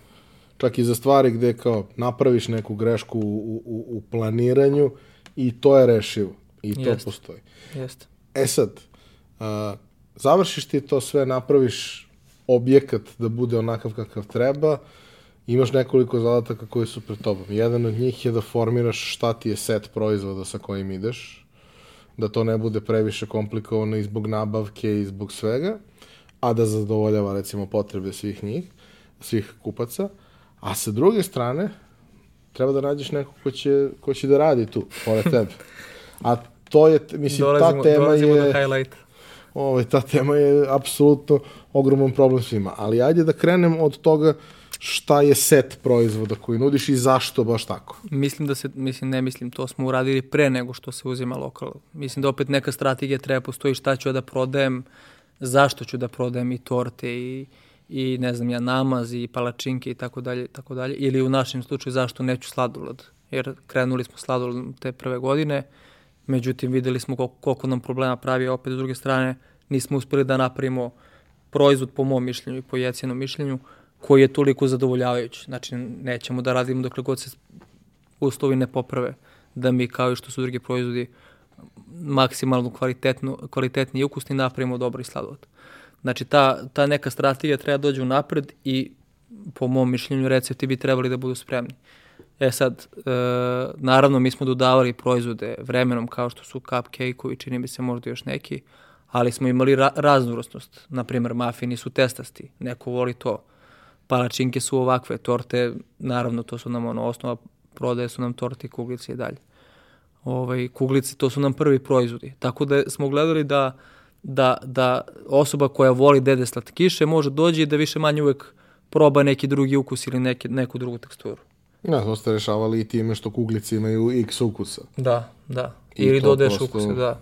čak i za stvari gde kao napraviš neku grešku u, u, u planiranju i to je rešivo. I to Jest. postoji.
Jeste.
E sad, uh, završiš ti to sve, napraviš objekat da bude onakav kakav treba, imaš nekoliko zadataka koji su pred tobom. Jedan od njih je da formiraš šta ti je set proizvoda sa kojim ideš, da to ne bude previše komplikovano i zbog nabavke i zbog svega, a da zadovoljava recimo potrebe svih njih, svih kupaca. A sa druge strane, treba da nađeš nekog ko će, ko će da radi tu, pored tebe. A to je, mislim, dolazimo, ta tema je...
Do highlight.
Ovaj, ta tema je apsolutno ogroman problem svima. Ali ajde da krenem od toga šta je set proizvoda koji nudiš i zašto baš tako?
Mislim da se, mislim, ne mislim, to smo uradili pre nego što se uzima lokal. Mislim da opet neka strategija treba postoji šta ću da prodajem, zašto ću da prodajem i torte i, i ne znam ja namaz i palačinke i tako dalje tako dalje. Ili u našem slučaju zašto neću sladoled? Jer krenuli smo sladoled te prve godine međutim videli smo koliko, koliko nam problema pravi. Opet s druge strane nismo uspeli da napravimo proizvod po mom mišljenju i po jecijenom mišljenju koji je toliko zadovoljavajući. Znači nećemo da radimo dokle god se uslovi ne poprave da mi kao i što su drugi proizvodi maksimalno kvalitetno, kvalitetni i ukusni napravimo dobri sladoled. Znači, ta, ta neka strategija treba da dođe u napred i po mom mišljenju recepti bi trebali da budu spremni. E sad, e, naravno mi smo dodavali proizvode vremenom kao što su cupcake-ovi, čini mi se možda još neki, ali smo imali ra raznovrsnost. Naprimer, mafini su testasti, neko voli to. Palačinke su ovakve, torte, naravno to su nam ono osnova, prodaje su nam torte kuglice i dalje. Ovaj, kuglice, to su nam prvi proizvodi. Tako da smo gledali da da, da osoba koja voli dede slatkiše može dođe i da više manje uvek proba neki drugi ukus ili neke, neku drugu teksturu.
Ja, to ste rešavali i time što kuglice imaju x ukusa.
Da, da. I ili dodaješ ukuse, da.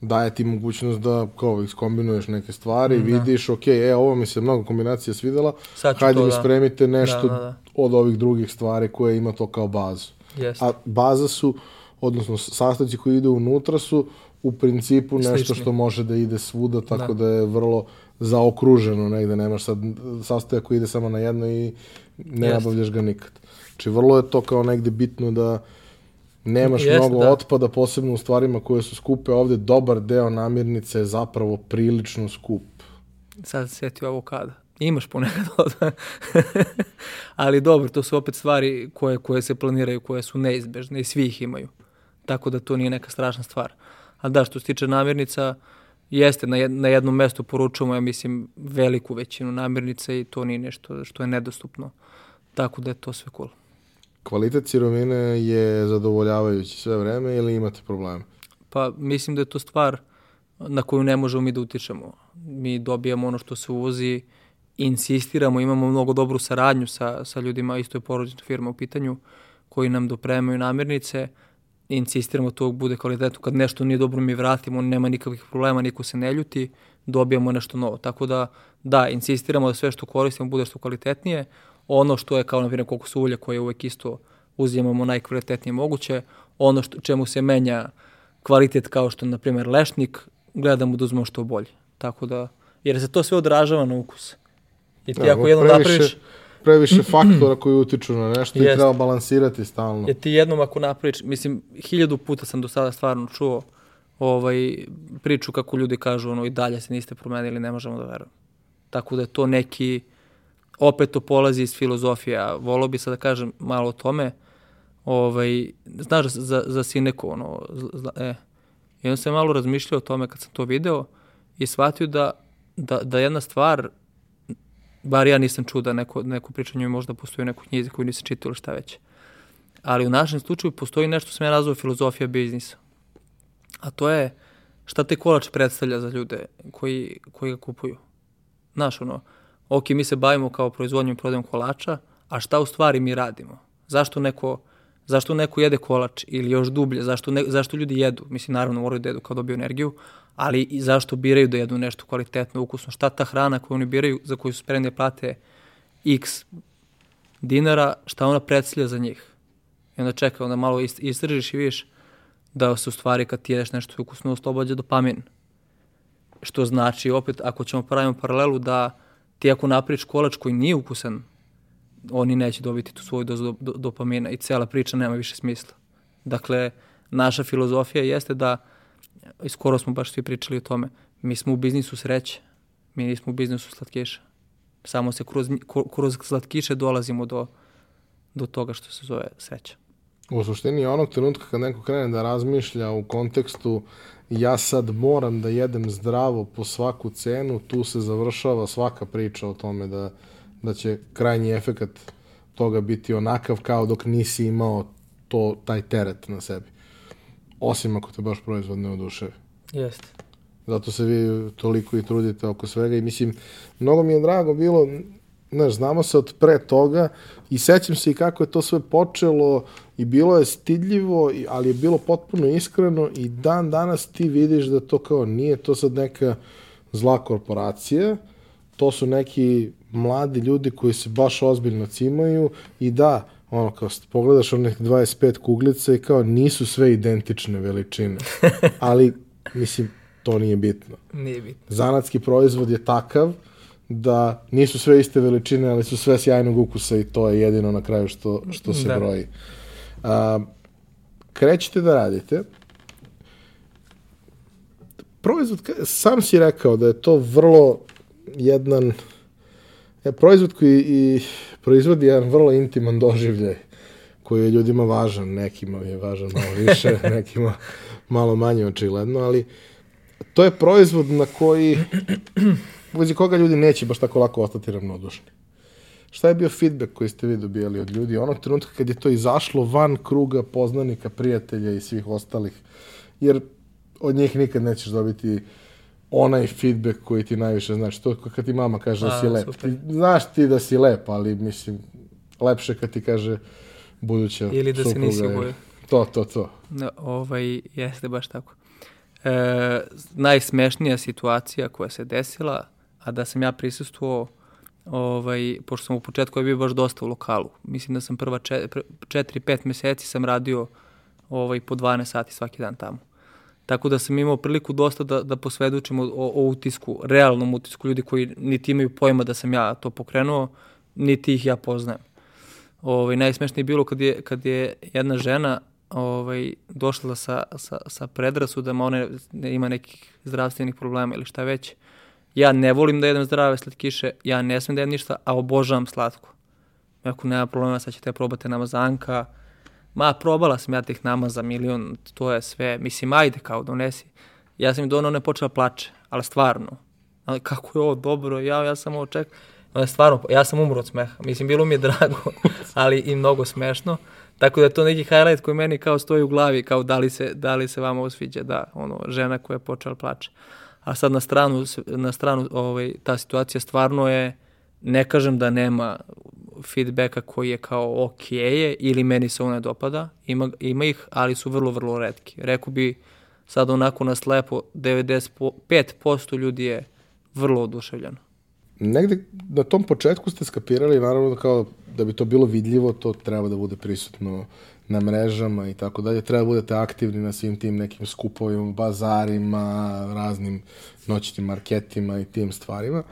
Daje ti mogućnost da kao iskombinuješ neke stvari, da. vidiš, ok, e, ovo mi se mnogo kombinacija svidela, hajde to, mi da. spremite nešto da, da, da. od ovih drugih stvari koje ima to kao bazu.
Jest.
A baza su, odnosno sastavci koji idu unutra su u principu nešto Slični. što može da ide svuda, tako da, da je vrlo zaokruženo negde, nemaš sad sastojak koji ide samo na jedno i ne Jest. nabavljaš ga nikad. Znači vrlo je to kao negde bitno da nemaš Jest, mnogo da. otpada, posebno u stvarima koje su skupe. Ovde dobar deo namirnice je zapravo prilično skup.
Sad se sjetio avokada. Imaš ponekad od... Ali dobro, to su opet stvari koje, koje se planiraju, koje su neizbežne i svi ih imaju. Tako da to nije neka strašna stvar. A da, što se tiče namirnica, jeste, na, na jednom mestu poručujemo, ja mislim, veliku većinu namirnica i to nije nešto što je nedostupno. Tako da je to sve cool.
Kvalitet sirovine je zadovoljavajući sve vreme ili imate probleme?
Pa mislim da je to stvar na koju ne možemo mi da utičemo. Mi dobijamo ono što se uvozi, insistiramo, imamo mnogo dobru saradnju sa, sa ljudima, isto je porodična firma u pitanju, koji nam dopremaju namirnice, insistiramo da to bude kvalitetno. Kad nešto nije dobro mi vratimo, nema nikakvih problema, niko se ne ljuti, dobijamo nešto novo. Tako da, da, insistiramo da sve što koristimo bude što kvalitetnije. Ono što je kao, na primjer, koliko su ulje koje uvek isto uzimamo najkvalitetnije moguće, ono što, čemu se menja kvalitet kao što, na primjer, lešnik, gledamo da uzmemo što bolje. Tako da, jer se to sve odražava na ukus. I ti
Da,
ako jednom
previše-
napraviš,
Previše faktora koji utiču na nešto i
Jeste.
treba balansirati stalno.
jer ti jednom ako napraviš, mislim, hiljadu puta sam do sada stvarno čuo ovaj, priču kako ljudi kažu, ono, i dalje se niste promenili, ne možemo da verujemo. Tako da je to neki, opet to polazi iz filozofija. Volao bi sad da kažem malo o tome, ovaj, znaš za, za Sineku, ono, zla, e, i onda sam malo razmišljao o tome kad sam to video i shvatio da, da, da jedna stvar, bar ja nisam čuo da neko, neko pričanje možda postoji u nekoj knjizi koju nisam čitao ili šta već. Ali u našem slučaju postoji nešto što sam ja nazvao filozofija biznisa. A to je šta te kolač predstavlja za ljude koji, koji ga kupuju. Znaš, ono, ok, mi se bavimo kao proizvodnjom i prodajom kolača, a šta u stvari mi radimo? Zašto neko, zašto neko jede kolač ili još dublje, zašto, ne, zašto ljudi jedu? Mislim, naravno moraju da jedu kao dobiju energiju, ali i zašto biraju da jedu nešto kvalitetno, ukusno? Šta ta hrana koju oni biraju, za koju su spremni da plate x dinara, šta ona predstavlja za njih? I onda čeka, onda malo ist- istražiš i vidiš da se u stvari kad ti jedeš nešto ukusno oslobađa dopamin. Što znači, opet, ako ćemo pravimo paralelu da ti ako naprič kolač koji nije ukusan, oni neće dobiti tu svoju dozu do, do, dopamina i cela priča nema više smisla. Dakle, naša filozofija jeste da, i skoro smo baš svi pričali o tome, mi smo u biznisu sreće, mi nismo u biznisu slatkiša. Samo se kroz, kroz slatkiše dolazimo do, do toga što se zove sreća.
U suštini onog trenutka kad neko krene da razmišlja u kontekstu ja sad moram da jedem zdravo po svaku cenu, tu se završava svaka priča o tome da, da će krajnji efekat toga biti onakav kao dok nisi imao to, taj teret na sebi. Osim ako te baš proizvod ne oduševi.
Jeste.
Zato se vi toliko i trudite oko svega i mislim, mnogo mi je drago bilo, znaš, znamo se od pre toga i sećam se i kako je to sve počelo i bilo je stidljivo, ali je bilo potpuno iskreno i dan danas ti vidiš da to kao nije to sad neka zla korporacija, to su neki mladi ljudi koji se baš ozbiljno cimaju i da, ono, kao pogledaš onih 25 kuglica i kao nisu sve identične veličine, ali, mislim, to nije bitno.
Nije bitno.
Zanatski proizvod je takav da nisu sve iste veličine, ali su sve sjajnog ukusa i to je jedino na kraju što, što se
Da.
broji. A, krećete da radite. Proizvod, sam si rekao da je to vrlo jedan je proizvod koji i proizvodi jedan vrlo intiman doživljaj koji je ljudima važan, nekima je važan malo više, nekima malo manje očigledno, ali to je proizvod na koji u vezi koga ljudi neće baš tako lako ostati ravnodušni. Šta je bio feedback koji ste vi dobijali od ljudi onog trenutka kad je to izašlo van kruga poznanika, prijatelja i svih ostalih? Jer od njih nikad nećeš dobiti onaj feedback koji ti najviše znači. To kad ti mama kaže da
A,
si lep.
super.
Ti, znaš ti da si lep, ali mislim, lepše kad ti kaže buduća
Ili da se nisi obojio.
To, to, to.
No, ovaj, jeste baš tako. E, najsmešnija situacija koja se desila, a da sam ja prisustvovao, ovaj, pošto sam u početku je bio baš dosta u lokalu. Mislim da sam prva 4-5 meseci sam radio ovaj, po 12 sati svaki dan tamo. Tako da sam imao priliku dosta da, da posvedočim o, o, o utisku, realnom utisku ljudi koji niti imaju pojma da sam ja to pokrenuo, niti ih ja poznajem. Ovaj, najsmešnije je bilo kad je, kad je jedna žena ovaj, došla sa, sa, sa predrasudama, ona ne, ima nekih zdravstvenih problema ili šta već. Ja ne volim da jedem zdrave slatkiše, ja ne smem da jedem ništa, a obožavam slatko. Ako nema problema, sad ćete probati namazanka. Ma, probala sam ja tih namaza milion, to je sve. Mislim, ajde kao donesi. Ja sam im donao, ona je počela plače, ali stvarno. Ali kako je ovo dobro, ja, ja sam ovo čekao. Je stvarno, ja sam umro od smeha. Mislim, bilo mi je drago, ali i mnogo smešno. Tako da je to neki highlight koji meni kao stoji u glavi, kao da li se, da li se vama osviđa, da, ono, žena koja je počela da plače. A sad na stranu, na stranu ovaj, ta situacija stvarno je, ne kažem da nema feedbacka koji je kao ok je ili meni se ona dopada, ima, ima ih, ali su vrlo, vrlo redki. Reku bi sad onako na slepo 95% ljudi je vrlo oduševljeno.
Negde na tom početku ste skapirali naravno kao da bi to bilo vidljivo, to treba da bude prisutno na mrežama i tako dalje. Treba da budete aktivni na svim tim nekim skupovima, bazarima, raznim noćnim marketima i tim stvarima.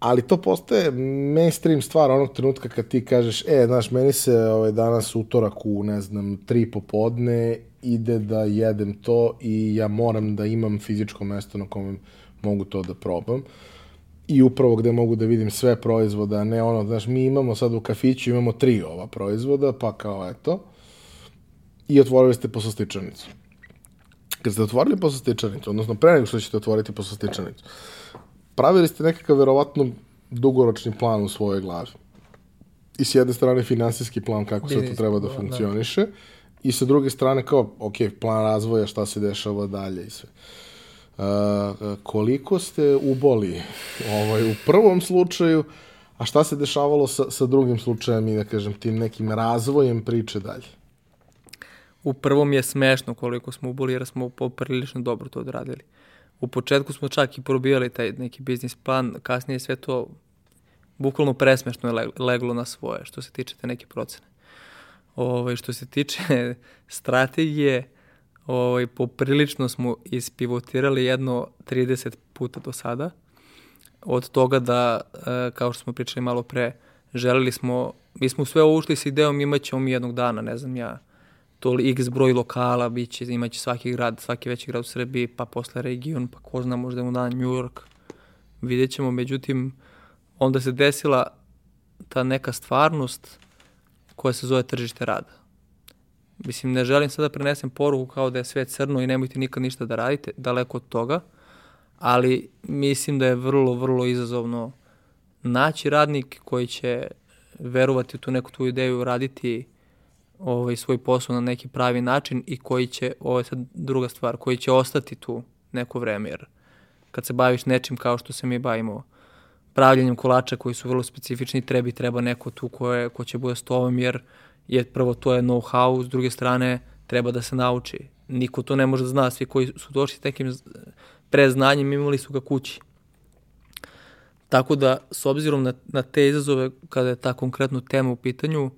Ali to postaje mainstream stvar onog trenutka kad ti kažeš, e, znaš, meni se ovaj, danas utorak u, ne znam, tri popodne ide da jedem to i ja moram da imam fizičko mesto na kome mogu to da probam. I upravo gde mogu da vidim sve proizvoda, ne ono, znaš, mi imamo sad u kafiću, imamo tri ova proizvoda, pa kao eto, i otvorili ste poslastičarnicu. Kad ste otvorili poslastičarnicu, odnosno pre nego što ćete otvoriti poslastičarnicu, pravili ste nekakav verovatno dugoročni plan u svojoj glavi. I s jedne strane finansijski plan kako sve to treba da, da funkcioniše, da i sa druge strane kao, ok, plan razvoja, šta se dešava dalje i sve. Uh, koliko ste uboli ovaj, u prvom slučaju, a šta se dešavalo sa, sa drugim slučajem i da kažem tim nekim razvojem priče dalje?
U prvom je smešno koliko smo uboli jer smo poprilično dobro to odradili. U početku smo čak i probijali taj neki biznis plan, kasnije sve to bukvalno presmešno je leglo na svoje što se tiče te neke procene. Ovaj, što se tiče strategije, ovaj, poprilično smo ispivotirali jedno 30 puta do sada. Od toga da, e, kao što smo pričali malo pre, želeli smo, mi smo sve ovo ušli s idejom imat ćemo mi jednog dana, ne znam ja, to x broj lokala, bit će, imaće svaki grad, svaki veći grad u Srbiji, pa posle region, pa ko zna, možda u dan New York, vidjet ćemo. Međutim, onda se desila ta neka stvarnost koja se zove tržište rada. Mislim, ne želim sada da prenesem poruku kao da je sve crno i nemojte nikad ništa da radite, daleko od toga, ali mislim da je vrlo, vrlo izazovno naći radnik koji će verovati u tu neku tvoju ideju, raditi ovaj, svoj posao na neki pravi način i koji će, ovo je sad druga stvar, koji će ostati tu neko vreme, jer kad se baviš nečim kao što se mi bavimo, pravljenjem kolača koji su vrlo specifični, trebi treba neko tu ko, je, ko će bude s tobom, jer je prvo to je know-how, s druge strane treba da se nauči. Niko to ne može da zna, svi koji su došli s nekim preznanjem imali su ga kući. Tako da, s obzirom na, na te izazove, kada je ta konkretna tema u pitanju,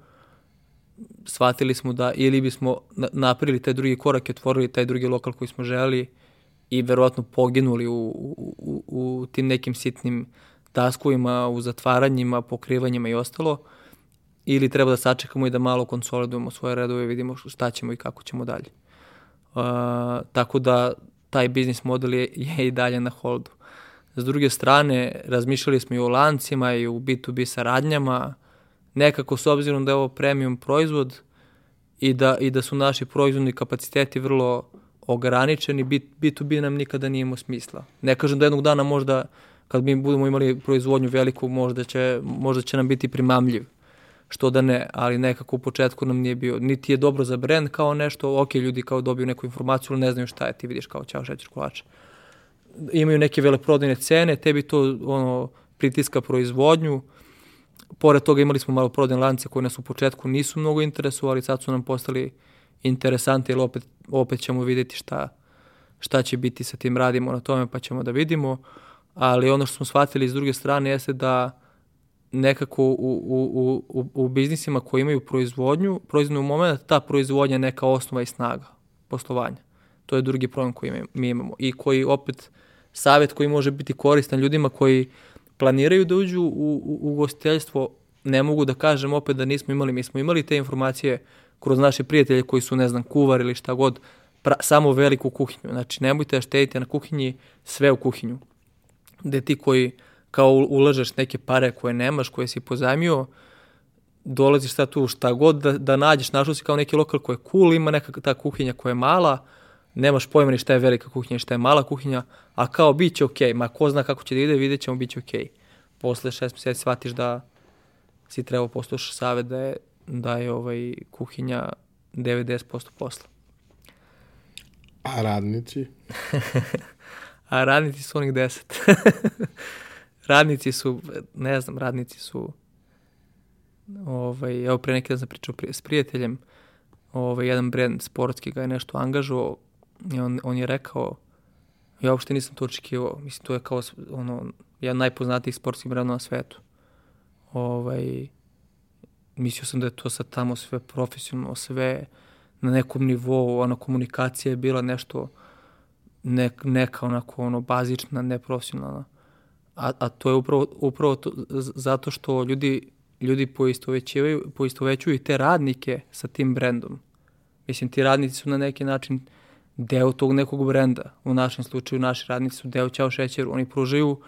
shvatili smo da ili bismo napravili taj drugi korak i otvorili taj drugi lokal koji smo želeli i verovatno poginuli u, u, u, u tim nekim sitnim taskovima, u zatvaranjima, pokrivanjima i ostalo, ili treba da sačekamo i da malo konsolidujemo svoje redove i vidimo šta ćemo i kako ćemo dalje. Uh, tako da taj biznis model je, je i dalje na holdu. S druge strane, razmišljali smo i o lancima i u B2B saradnjama, nekako s obzirom da je ovo premium proizvod i da, i da su naši proizvodni kapaciteti vrlo ograničeni, B2B nam nikada nije imao smisla. Ne kažem da jednog dana možda kad mi budemo imali proizvodnju veliku, možda će, možda će nam biti primamljiv. Što da ne, ali nekako u početku nam nije bio, niti je dobro za brand kao nešto, ok, ljudi kao dobiju neku informaciju, ali ne znaju šta je, ti vidiš kao ćao šećer kolača. Imaju neke veleprodajne cene, tebi to ono, pritiska proizvodnju, pored toga imali smo malo prodajne lance koje nas u početku nisu mnogo interesovali, sad su nam postali interesanti, jer opet, opet ćemo videti šta, šta će biti sa tim radimo na tome, pa ćemo da vidimo. Uh, ali ono što smo shvatili s druge strane jeste da nekako u, u, u, u biznisima koji imaju proizvodnju, proizvodnju moment, ta proizvodnja je neka osnova i snaga poslovanja. To je drugi problem koji mi imamo i koji opet savjet koji može biti koristan ljudima koji planiraju da uđu u, u, u gostiteljstvo, ne mogu da kažem opet da nismo imali, mi smo imali te informacije kroz naše prijatelje koji su, ne znam, kuvar ili šta god, pra, samo veliku kuhinju. Znači, nemojte da štedite na kuhinji sve u kuhinju gde ti koji kao ulažeš neke pare koje nemaš, koje si pozajmio, dolaziš sad tu šta god da, da nađeš, našao si kao neki lokal koji je cool, ima neka ta kuhinja koja je mala, nemaš pojma ni šta je velika kuhinja šta je mala kuhinja, a kao bit će okej, okay. ma ko zna kako će da ide, vidjet ćemo, bit će okej. Okay. posle šest mjeseci shvatiš da si trebao poslušati savjet da je, da je ovaj, kuhinja 90% posla.
A radnici?
A radnici su onih 10. radnici su, ne znam, radnici su ovaj, evo pre neki dan sam pričao s prijateljem, ovaj, jedan brand sportski ga je nešto angažovao i on, on je rekao, ja uopšte nisam to očekivao, mislim, to je kao ono, jedan najpoznatijih sportskih brandova na svetu. Ovaj, mislio sam da je to sad tamo sve profesionalno, sve na nekom nivou, ona komunikacija je bila nešto ne, neka onako ono bazična, neprofesionalna. A, a to je upravo, upravo to, zato što ljudi, ljudi poistovećuju, poistovećuju te radnike sa tim brendom. Mislim, ti radnici su na neki način deo tog nekog brenda. U našem slučaju naši radnici su deo Ćao šećeru. Oni pružaju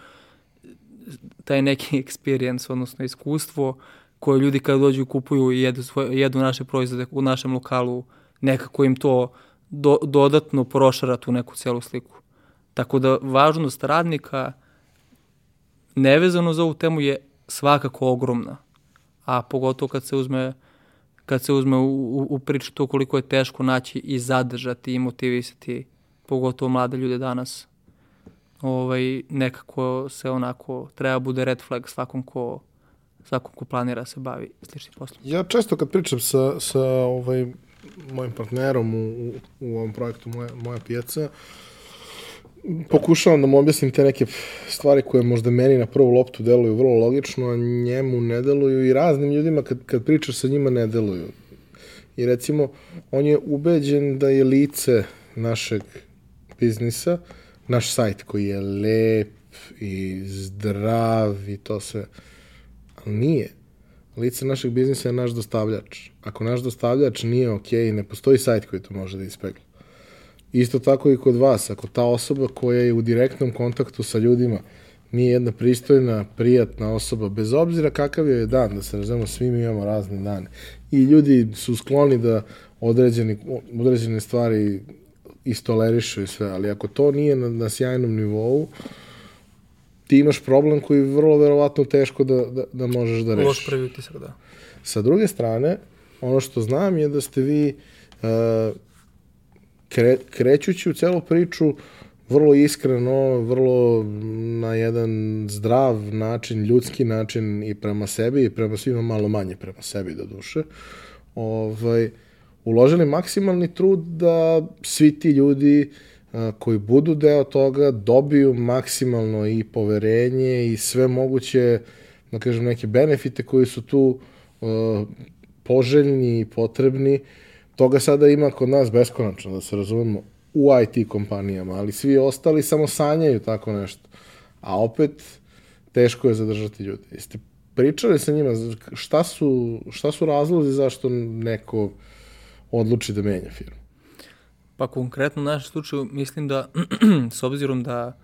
taj neki experience, odnosno iskustvo koje ljudi kada dođu kupuju i jedu, svoje, jedu naše proizvode u našem lokalu, nekako im to do, dodatno prošara tu neku celu sliku. Tako da važnost radnika nevezano za ovu temu je svakako ogromna. A pogotovo kad se uzme kad se uzme u, u, u priču to koliko je teško naći i zadržati i motivisati pogotovo mlade ljude danas. Ovaj, nekako se onako treba bude red flag svakom ko svakom ko planira da se bavi sličnim poslom.
Ja često kad pričam sa, sa ovaj, mojim partnerom u, u, u ovom projektu Moja, moja pijaca, pokušavam da mu objasnim te neke stvari koje možda meni na prvu loptu deluju vrlo logično, a njemu ne deluju i raznim ljudima kad, kad pričaš sa njima ne deluju. I recimo, on je ubeđen da je lice našeg biznisa, naš sajt koji je lep i zdrav i to sve, ali nije lice našeg biznisa je naš dostavljač. Ako naš dostavljač nije ok, ne postoji sajt koji to može da ispegla. Isto tako i kod vas, ako ta osoba koja je u direktnom kontaktu sa ljudima nije jedna pristojna, prijatna osoba, bez obzira kakav je dan, da se razumemo, svi mi imamo razne dane. I ljudi su skloni da određeni, određene stvari istolerišu i sve, ali ako to nije na, na sjajnom nivou, ti imaš problem koji je vrlo verovatno teško da, da, da možeš da rešiš.
Loš prvi utisak, da.
Sa druge strane, ono što znam je da ste vi uh, kre, krećući u celu priču vrlo iskreno, vrlo na jedan zdrav način, ljudski način i prema sebi i prema svima malo manje prema sebi do duše, ovaj, uložili maksimalni trud da svi ti ljudi uh, koji budu deo toga dobiju maksimalno i poverenje i sve moguće, da kažem, neke benefite koji su tu uh, poželjni i potrebni. Toga sada ima kod nas beskonačno, da se razumemo, u IT kompanijama, ali svi ostali samo sanjaju tako nešto. A opet, teško je zadržati ljude. Jeste pričali sa njima šta su, šta su razlozi zašto neko odluči da menja firmu?
Pa konkretno u našem slučaju mislim da, s obzirom da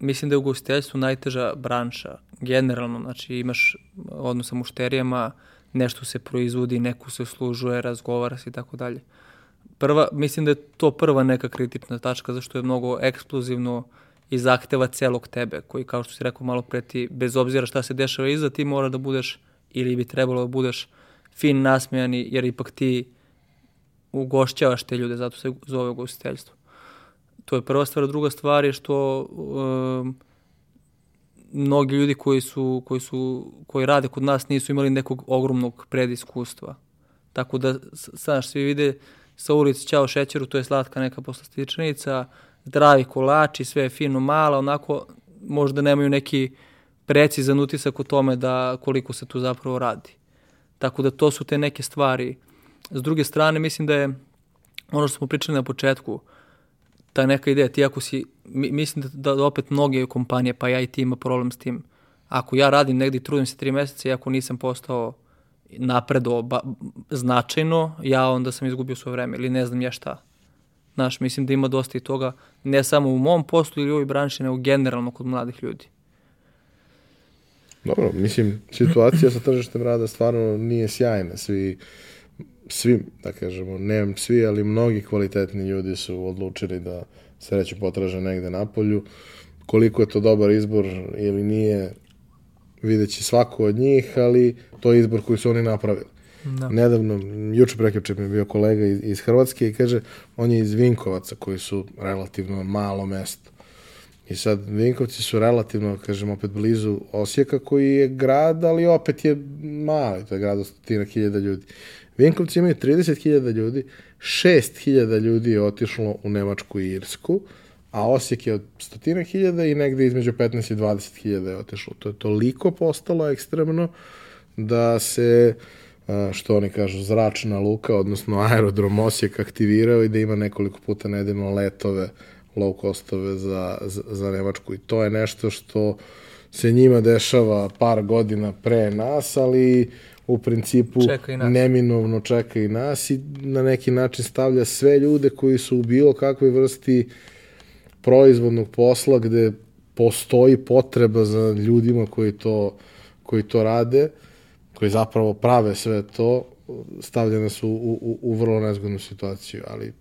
mislim da je ugostiteljstvo najteža branša, generalno, znači imaš odnos sa mušterijama, nešto se proizvodi, neko se služuje, razgovara se i tako dalje. Prva, mislim da je to prva neka kritična tačka, zašto je mnogo eksplozivno i zahteva celog tebe, koji, kao što si rekao malo pre ti, bez obzira šta se dešava iza, ti mora da budeš, ili bi trebalo da budeš fin, nasmejani, jer ipak ti ugošćavaš te ljude, zato se zove ugostiteljstvo. To je prva stvar. Druga stvar je što um, mnogi ljudi koji su, koji su, koji rade kod nas nisu imali nekog ogromnog prediskustva. Tako da, znaš, svi vide sa ulici Ćao šećeru, to je slatka neka poslastičnica, zdravi kolači, sve je fino, mala, onako možda nemaju neki precizan utisak o tome da koliko se tu zapravo radi. Tako da to su te neke stvari S druge strane, mislim da je ono što smo pričali na početku, ta neka ideja, ti ako si, mislim da, da opet mnoge kompanije, pa ja i ti ima problem s tim. Ako ja radim negdje i trudim se tri meseca i ako nisam postao napredo ba, značajno, ja onda sam izgubio svoje vreme ili ne znam ja šta. Znaš, mislim da ima dosta i toga, ne samo u mom poslu ili u ovoj branši, nego generalno kod mladih ljudi.
Dobro, mislim, situacija sa tržištem rada stvarno nije sjajna. Svi svi, da kažemo, ne svi, ali mnogi kvalitetni ljudi su odlučili da sreću potraže negde na polju. Koliko je to dobar izbor ili nije, videći svako od njih, ali to je izbor koji su oni napravili. Da. Nedavno, juče prekjuče mi je bio kolega iz, iz Hrvatske i kaže, on je iz Vinkovaca, koji su relativno malo mesto. I sad, Vinkovci su relativno, kažem, opet blizu Osijeka, koji je grad, ali opet je mali, to je grad od stotina hiljada ljudi. Vinkovci imaju 30.000 ljudi, 6.000 ljudi je otišlo u Nemačku i Irsku, a Osijek je od stotina hiljada i negde između 15 i 20 hiljada je otišlo. To je toliko postalo ekstremno da se, što oni kažu, zračna luka, odnosno aerodrom Osijek aktivirao i da ima nekoliko puta nedeljno letove, low costove za, za, za Nemačku. I to je nešto što se njima dešava par godina pre nas, ali u principu čeka neminovno čeka i nas i na neki način stavlja sve ljude koji su u bilo kakvoj vrsti proizvodnog posla gde postoji potreba za ljudima koji to, koji to rade, koji zapravo prave sve to, stavljene su u, u, u vrlo nezgodnu situaciju, ali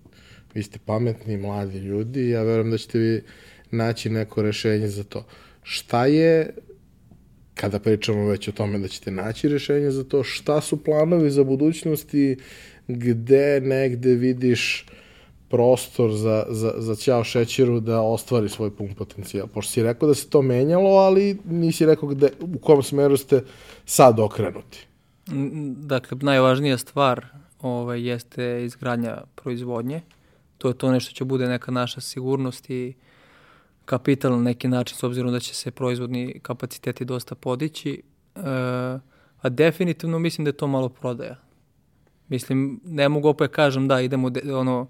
vi ste pametni, mladi ljudi i ja verujem da ćete vi naći neko rešenje za to. Šta je, kada pričamo već o tome da ćete naći rešenje za to, šta su planovi za budućnost i gde negde vidiš prostor za, za, za Ćao Šećeru da ostvari svoj pun potencijal. Pošto si rekao da se to menjalo, ali nisi rekao gde, u kom smeru ste sad okrenuti.
Dakle, najvažnija stvar ovaj, jeste izgradnja proizvodnje. To je to nešto će bude neka naša sigurnost i kapital na neki način, s obzirom da će se proizvodni kapaciteti dosta podići. E, a definitivno mislim da je to malo prodaja. Mislim, ne mogu opet kažem da idemo de, ono,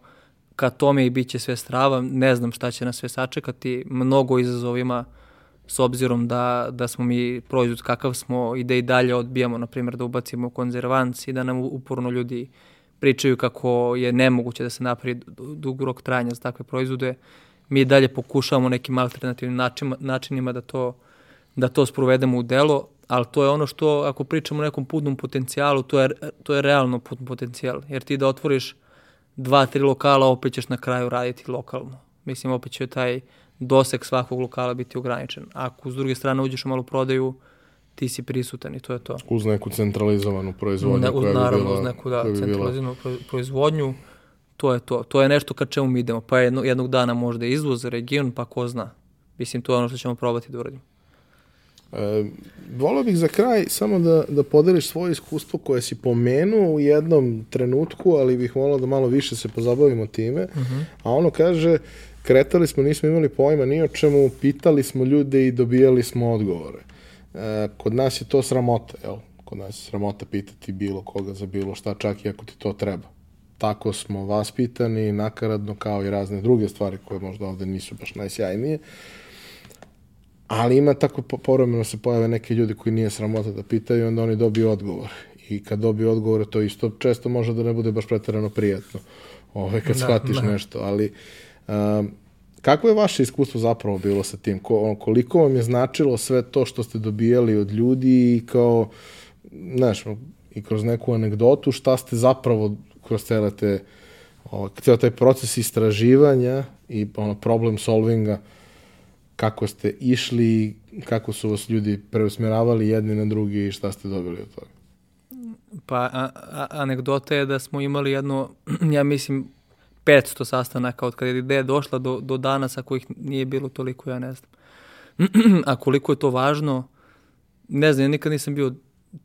ka tome i bit će sve strava, ne znam šta će nas sve sačekati, mnogo izazovima s obzirom da, da smo mi proizvod kakav smo i da i dalje odbijamo, na primjer, da ubacimo konzervanc i da nam uporno ljudi pričaju kako je nemoguće da se napravi dug rok trajanja za takve proizvode. Mi dalje pokušavamo nekim alternativnim načinima, načinima da to, da to sprovedemo u delo, ali to je ono što, ako pričamo o nekom putnom potencijalu, to je, to je realno putni potencijal, jer ti da otvoriš dva, tri lokala, opet ćeš na kraju raditi lokalno. Mislim, opet će taj doseg svakog lokala biti ograničen. Ako s druge strane uđeš u malu prodaju, ti si prisutan i to je to.
Uz neku centralizovanu proizvodnju
ne, uz,
koja
naravno,
bi bila...
uz neku da, centralizovanu bila... proizvodnju, to je to. To je nešto ka čemu mi idemo. Pa jedno, jednog dana možda izvoz, region, pa ko zna. Mislim, to je ono što ćemo probati da uradimo.
E, volio bih za kraj samo da, da podeliš svoje iskustvo koje si pomenuo u jednom trenutku, ali bih volio da malo više se pozabavimo time. Uh mhm. -huh. A ono kaže, kretali smo, nismo imali pojma ni o čemu, pitali smo ljude i dobijali smo odgovore. E, kod nas je to sramota, jel? Kod nas je sramota pitati bilo koga za bilo šta, čak i ako ti to treba. Tako smo vaspitani, nakaradno, kao i razne druge stvari koje možda ovde nisu baš najsjajnije. Ali ima tako povremeno se pojave neki ljudi koji nije sramota da pitaju, onda oni dobiju odgovor. I kad dobiju odgovor, to isto često može da ne bude baš pretarano prijatno. Ove, kad da, shvatiš da. nešto, ali um, kako je vaše iskustvo zapravo bilo sa tim? Ko, koliko vam je značilo sve to što ste dobijali od ljudi i kao, znaš, i kroz neku anegdotu, šta ste zapravo kroz cele te, ovaj, ceo taj proces istraživanja i ono, problem solvinga, kako ste išli, kako su vas ljudi preusmjeravali jedni na drugi i šta ste dobili od toga?
Pa, a, a, anegdota je da smo imali jedno, ja mislim, 500 sastanaka od kada je ideja došla do, do danas, a kojih nije bilo toliko, ja ne znam. a koliko je to važno, ne znam, ja nikad nisam bio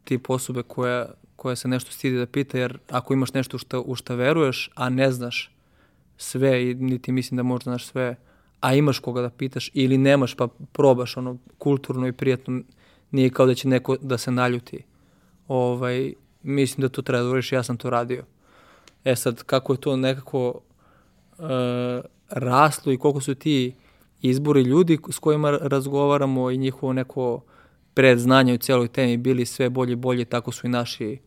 tip osobe koja, koja se nešto stidi da pita, jer ako imaš nešto u šta, u šta veruješ, a ne znaš sve i niti mislim da možda znaš sve, a imaš koga da pitaš ili nemaš pa probaš ono kulturno i prijatno, nije kao da će neko da se naljuti. Ovaj, mislim da to treba da uriš, ja sam to radio. E sad, kako je to nekako uh, raslo i koliko su ti izbori ljudi s kojima razgovaramo i njihovo neko predznanje u celoj temi bili sve bolje i bolje, tako su i naši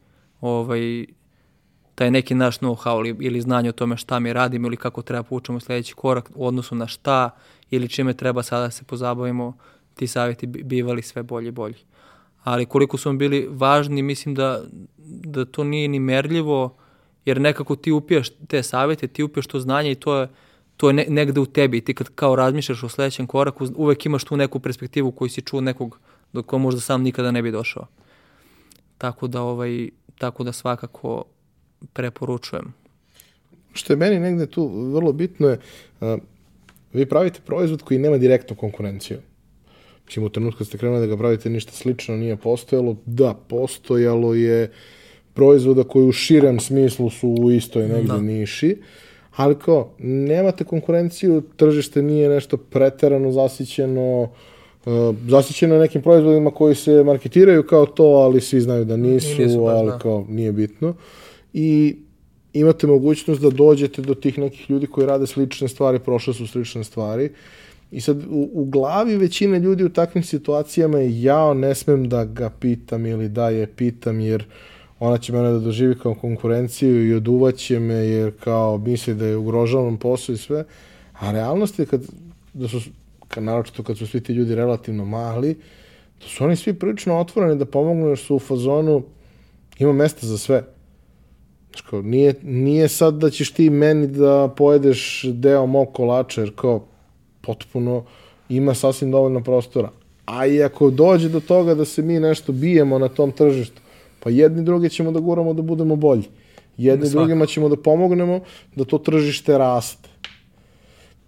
ovaj, taj neki naš know-how ili, ili znanje o tome šta mi radimo ili kako treba poučemo sledeći korak u odnosu na šta ili čime treba sada da se pozabavimo, ti savjeti bivali sve bolji i bolji. Ali koliko su vam bili važni, mislim da, da to nije ni merljivo, jer nekako ti upijaš te savjete, ti upijaš to znanje i to je, to je ne, negde u tebi. Ti kad kao razmišljaš o sledećem koraku, uvek imaš tu neku perspektivu koju si čuo nekog do ko možda sam nikada ne bi došao. Tako da, ovaj, tako da svakako preporučujem.
Što je meni negde tu vrlo bitno je, a, vi pravite proizvod koji nema direktnu konkurenciju. Mislim, u trenutku ste krenuli da ga pravite ništa slično nije postojalo. Da, postojalo je proizvoda koji u širem smislu su u istoj negde da. niši, ali kao, nemate konkurenciju, tržište nije nešto preterano zasićeno, uh, zasićeno nekim proizvodima koji se marketiraju kao to, ali svi znaju da nisu, nisu baš, ali da. kao nije bitno. I imate mogućnost da dođete do tih nekih ljudi koji rade slične stvari, prošle su slične stvari. I sad u, u glavi većine ljudi u takvim situacijama je ja ne smem da ga pitam ili da je pitam jer ona će mene da doživi kao konkurenciju i oduvaće me jer kao misli da je ugrožavam posao i sve. A realnost je kad, da su, naročito kad su svi ti ljudi relativno mali, da su oni svi prilično otvoreni da pomognu jer su u fazonu ima mesta za sve. Kao, nije, nije sad da ćeš ti meni da pojedeš deo mog kolača, jer kao potpuno ima sasvim dovoljno prostora. A i ako dođe do toga da se mi nešto bijemo na tom tržištu, pa jedni drugi ćemo da guramo da budemo bolji. Jedni Svaka. drugima ćemo da pomognemo da to tržište raste.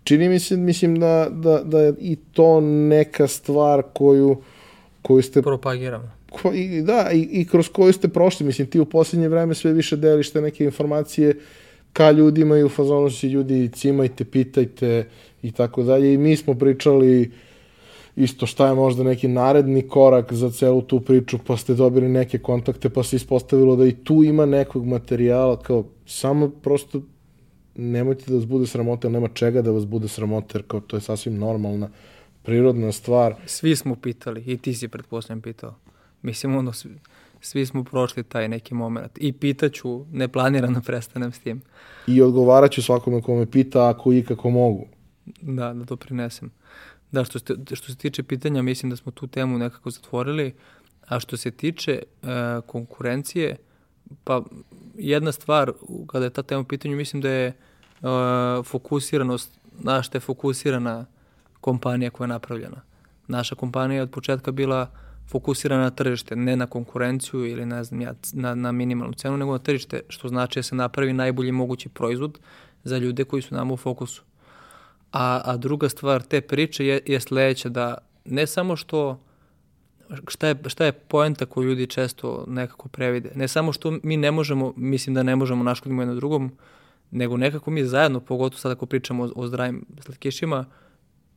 Čini mi se, mislim da, da, da je i to neka stvar koju, koju ste...
Propagiramo
ko, i, da, i, i kroz koju ste prošli, mislim, ti u posljednje vreme sve više deliš te neke informacije ka ljudima i u fazonu si ljudi cimajte, pitajte i tako dalje. I mi smo pričali isto šta je možda neki naredni korak za celu tu priču, pa ste dobili neke kontakte, pa se ispostavilo da i tu ima nekog materijala, kao samo prosto nemojte da vas bude sramota, nema čega da vas bude sramota, jer kao to je sasvim normalna, prirodna stvar.
Svi smo pitali i ti si pretpostavljam pitao. Mislim, ono, svi, svi smo prošli taj neki moment. I pitaću, ne planiram da prestanem s tim.
I odgovarat ću svakome ko me pita ako i kako mogu.
Da, da to prinesem. Da, što, ste, što se tiče pitanja, mislim da smo tu temu nekako zatvorili. A što se tiče e, konkurencije, pa jedna stvar, kada je ta tema u pitanju, mislim da je fokusiranost, naša je fokusirana kompanija koja je napravljena. Naša kompanija je od početka bila fokusirana na tržište, ne na konkurenciju ili ne znam ja, na, na minimalnu cenu, nego na tržište, što znači da se napravi najbolji mogući proizvod za ljude koji su nama u fokusu. A, a druga stvar te priče je, je sledeća, da ne samo što šta je, šta je poenta koju ljudi često nekako previde. Ne samo što mi ne možemo, mislim da ne možemo naškodimo jedno drugom, nego nekako mi zajedno, pogotovo sad ako pričamo o, o zdravim slatkišima,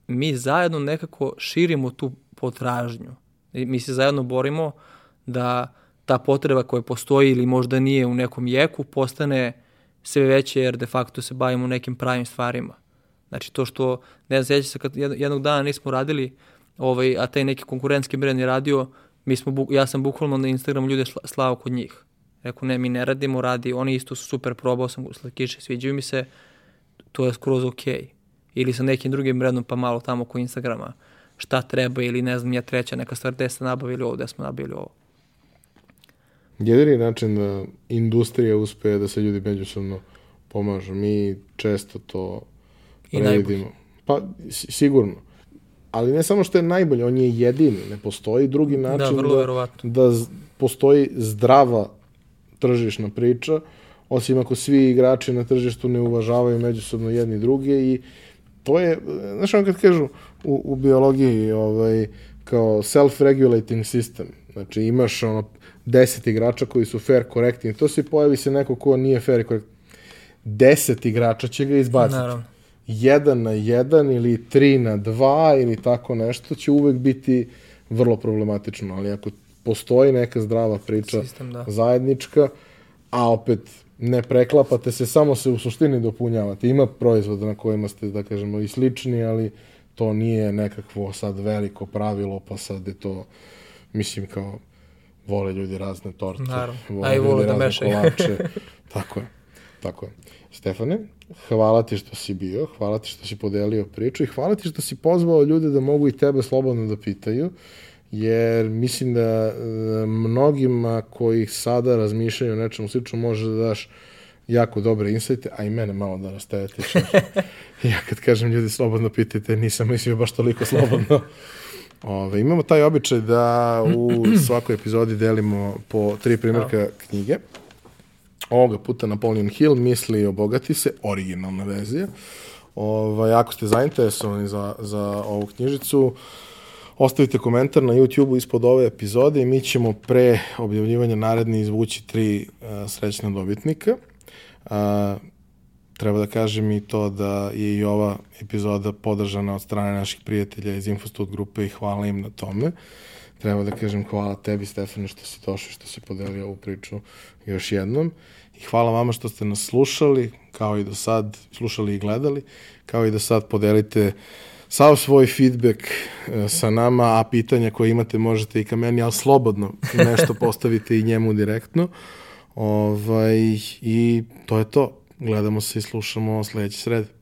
mi zajedno nekako širimo tu potražnju. I mi se zajedno borimo da ta potreba koja postoji ili možda nije u nekom jeku postane sve veće jer de facto se bavimo nekim pravim stvarima. Znači to što, ne znam, se kad jednog dana nismo radili, ovaj, a taj neki konkurentski brend je radio, mi smo, ja sam bukvalno na Instagramu ljude slao kod njih. Rekao, ne, mi ne radimo, radi, oni isto su super, probao sam slatkiše, sviđaju mi se, to je skroz okej. Okay. Ili sa nekim drugim brendom, pa malo tamo oko Instagrama šta treba ili ne znam ja treća neka stvar gde ste nabavili ovo, gde smo nabavili ovo.
Jedini način da industrija uspe da se ljudi međusobno pomažu. Mi često to I previdimo. Pa, sigurno. Ali ne samo što je najbolje, on je jedini. Ne postoji drugi da, način
da,
da, da postoji zdrava tržišna priča, osim ako svi igrači na tržištu ne uvažavaju međusobno jedni druge i to je, znaš ono kad kažu u, u biologiji ovaj, kao self-regulating system, znači imaš ono deset igrača koji su fair, korektni, to se pojavi se neko ko nije fair i korektni. Deset igrača će ga izbaciti. Naravno. Jedan na jedan ili tri na dva ili tako nešto će uvek biti vrlo problematično, ali ako postoji neka zdrava priča Sistem, da. zajednička, a opet ne preklapate se, samo se u suštini dopunjavate. Ima proizvoda na kojima ste, da kažemo, i slični, ali to nije nekakvo sad veliko pravilo, pa sad je to, mislim, kao vole ljudi razne torte,
Naravno. vole A i vole da mešaju. kolače.
tako je, tako je. Stefane, hvala ti što si bio, hvala ti što si podelio priču i hvala ti što si pozvao ljude da mogu i tebe slobodno da pitaju jer mislim da e, mnogima koji sada razmišljaju o nečemu slično može da daš jako dobre insajte, a i mene malo da rastereteš. ja kad kažem ljudi slobodno pitajte, nisam mislio baš toliko slobodno. Ove, imamo taj običaj da u svakoj epizodi delimo po tri primjerka knjige. Ovoga puta Napoleon Hill misli obogati se, originalna verzija. Ovaj, ako ste zainteresovani za, za ovu knjižicu, ostavite komentar na YouTube-u ispod ove epizode i mi ćemo pre objavljivanja naredne izvući tri uh, srećna dobitnika. Uh, treba da kažem i to da je i ova epizoda podržana od strane naših prijatelja iz Infostud grupe i hvala im na tome. Treba da kažem hvala tebi, Stefane, što si došao, što si podelio ovu priču još jednom. I hvala vama što ste nas slušali, kao i do sad, slušali i gledali, kao i do sad podelite sav svoj feedback e, sa nama, a pitanja koje imate možete i ka meni, ali slobodno nešto postavite i njemu direktno. Ovaj, I to je to. Gledamo se i slušamo sledeće srede.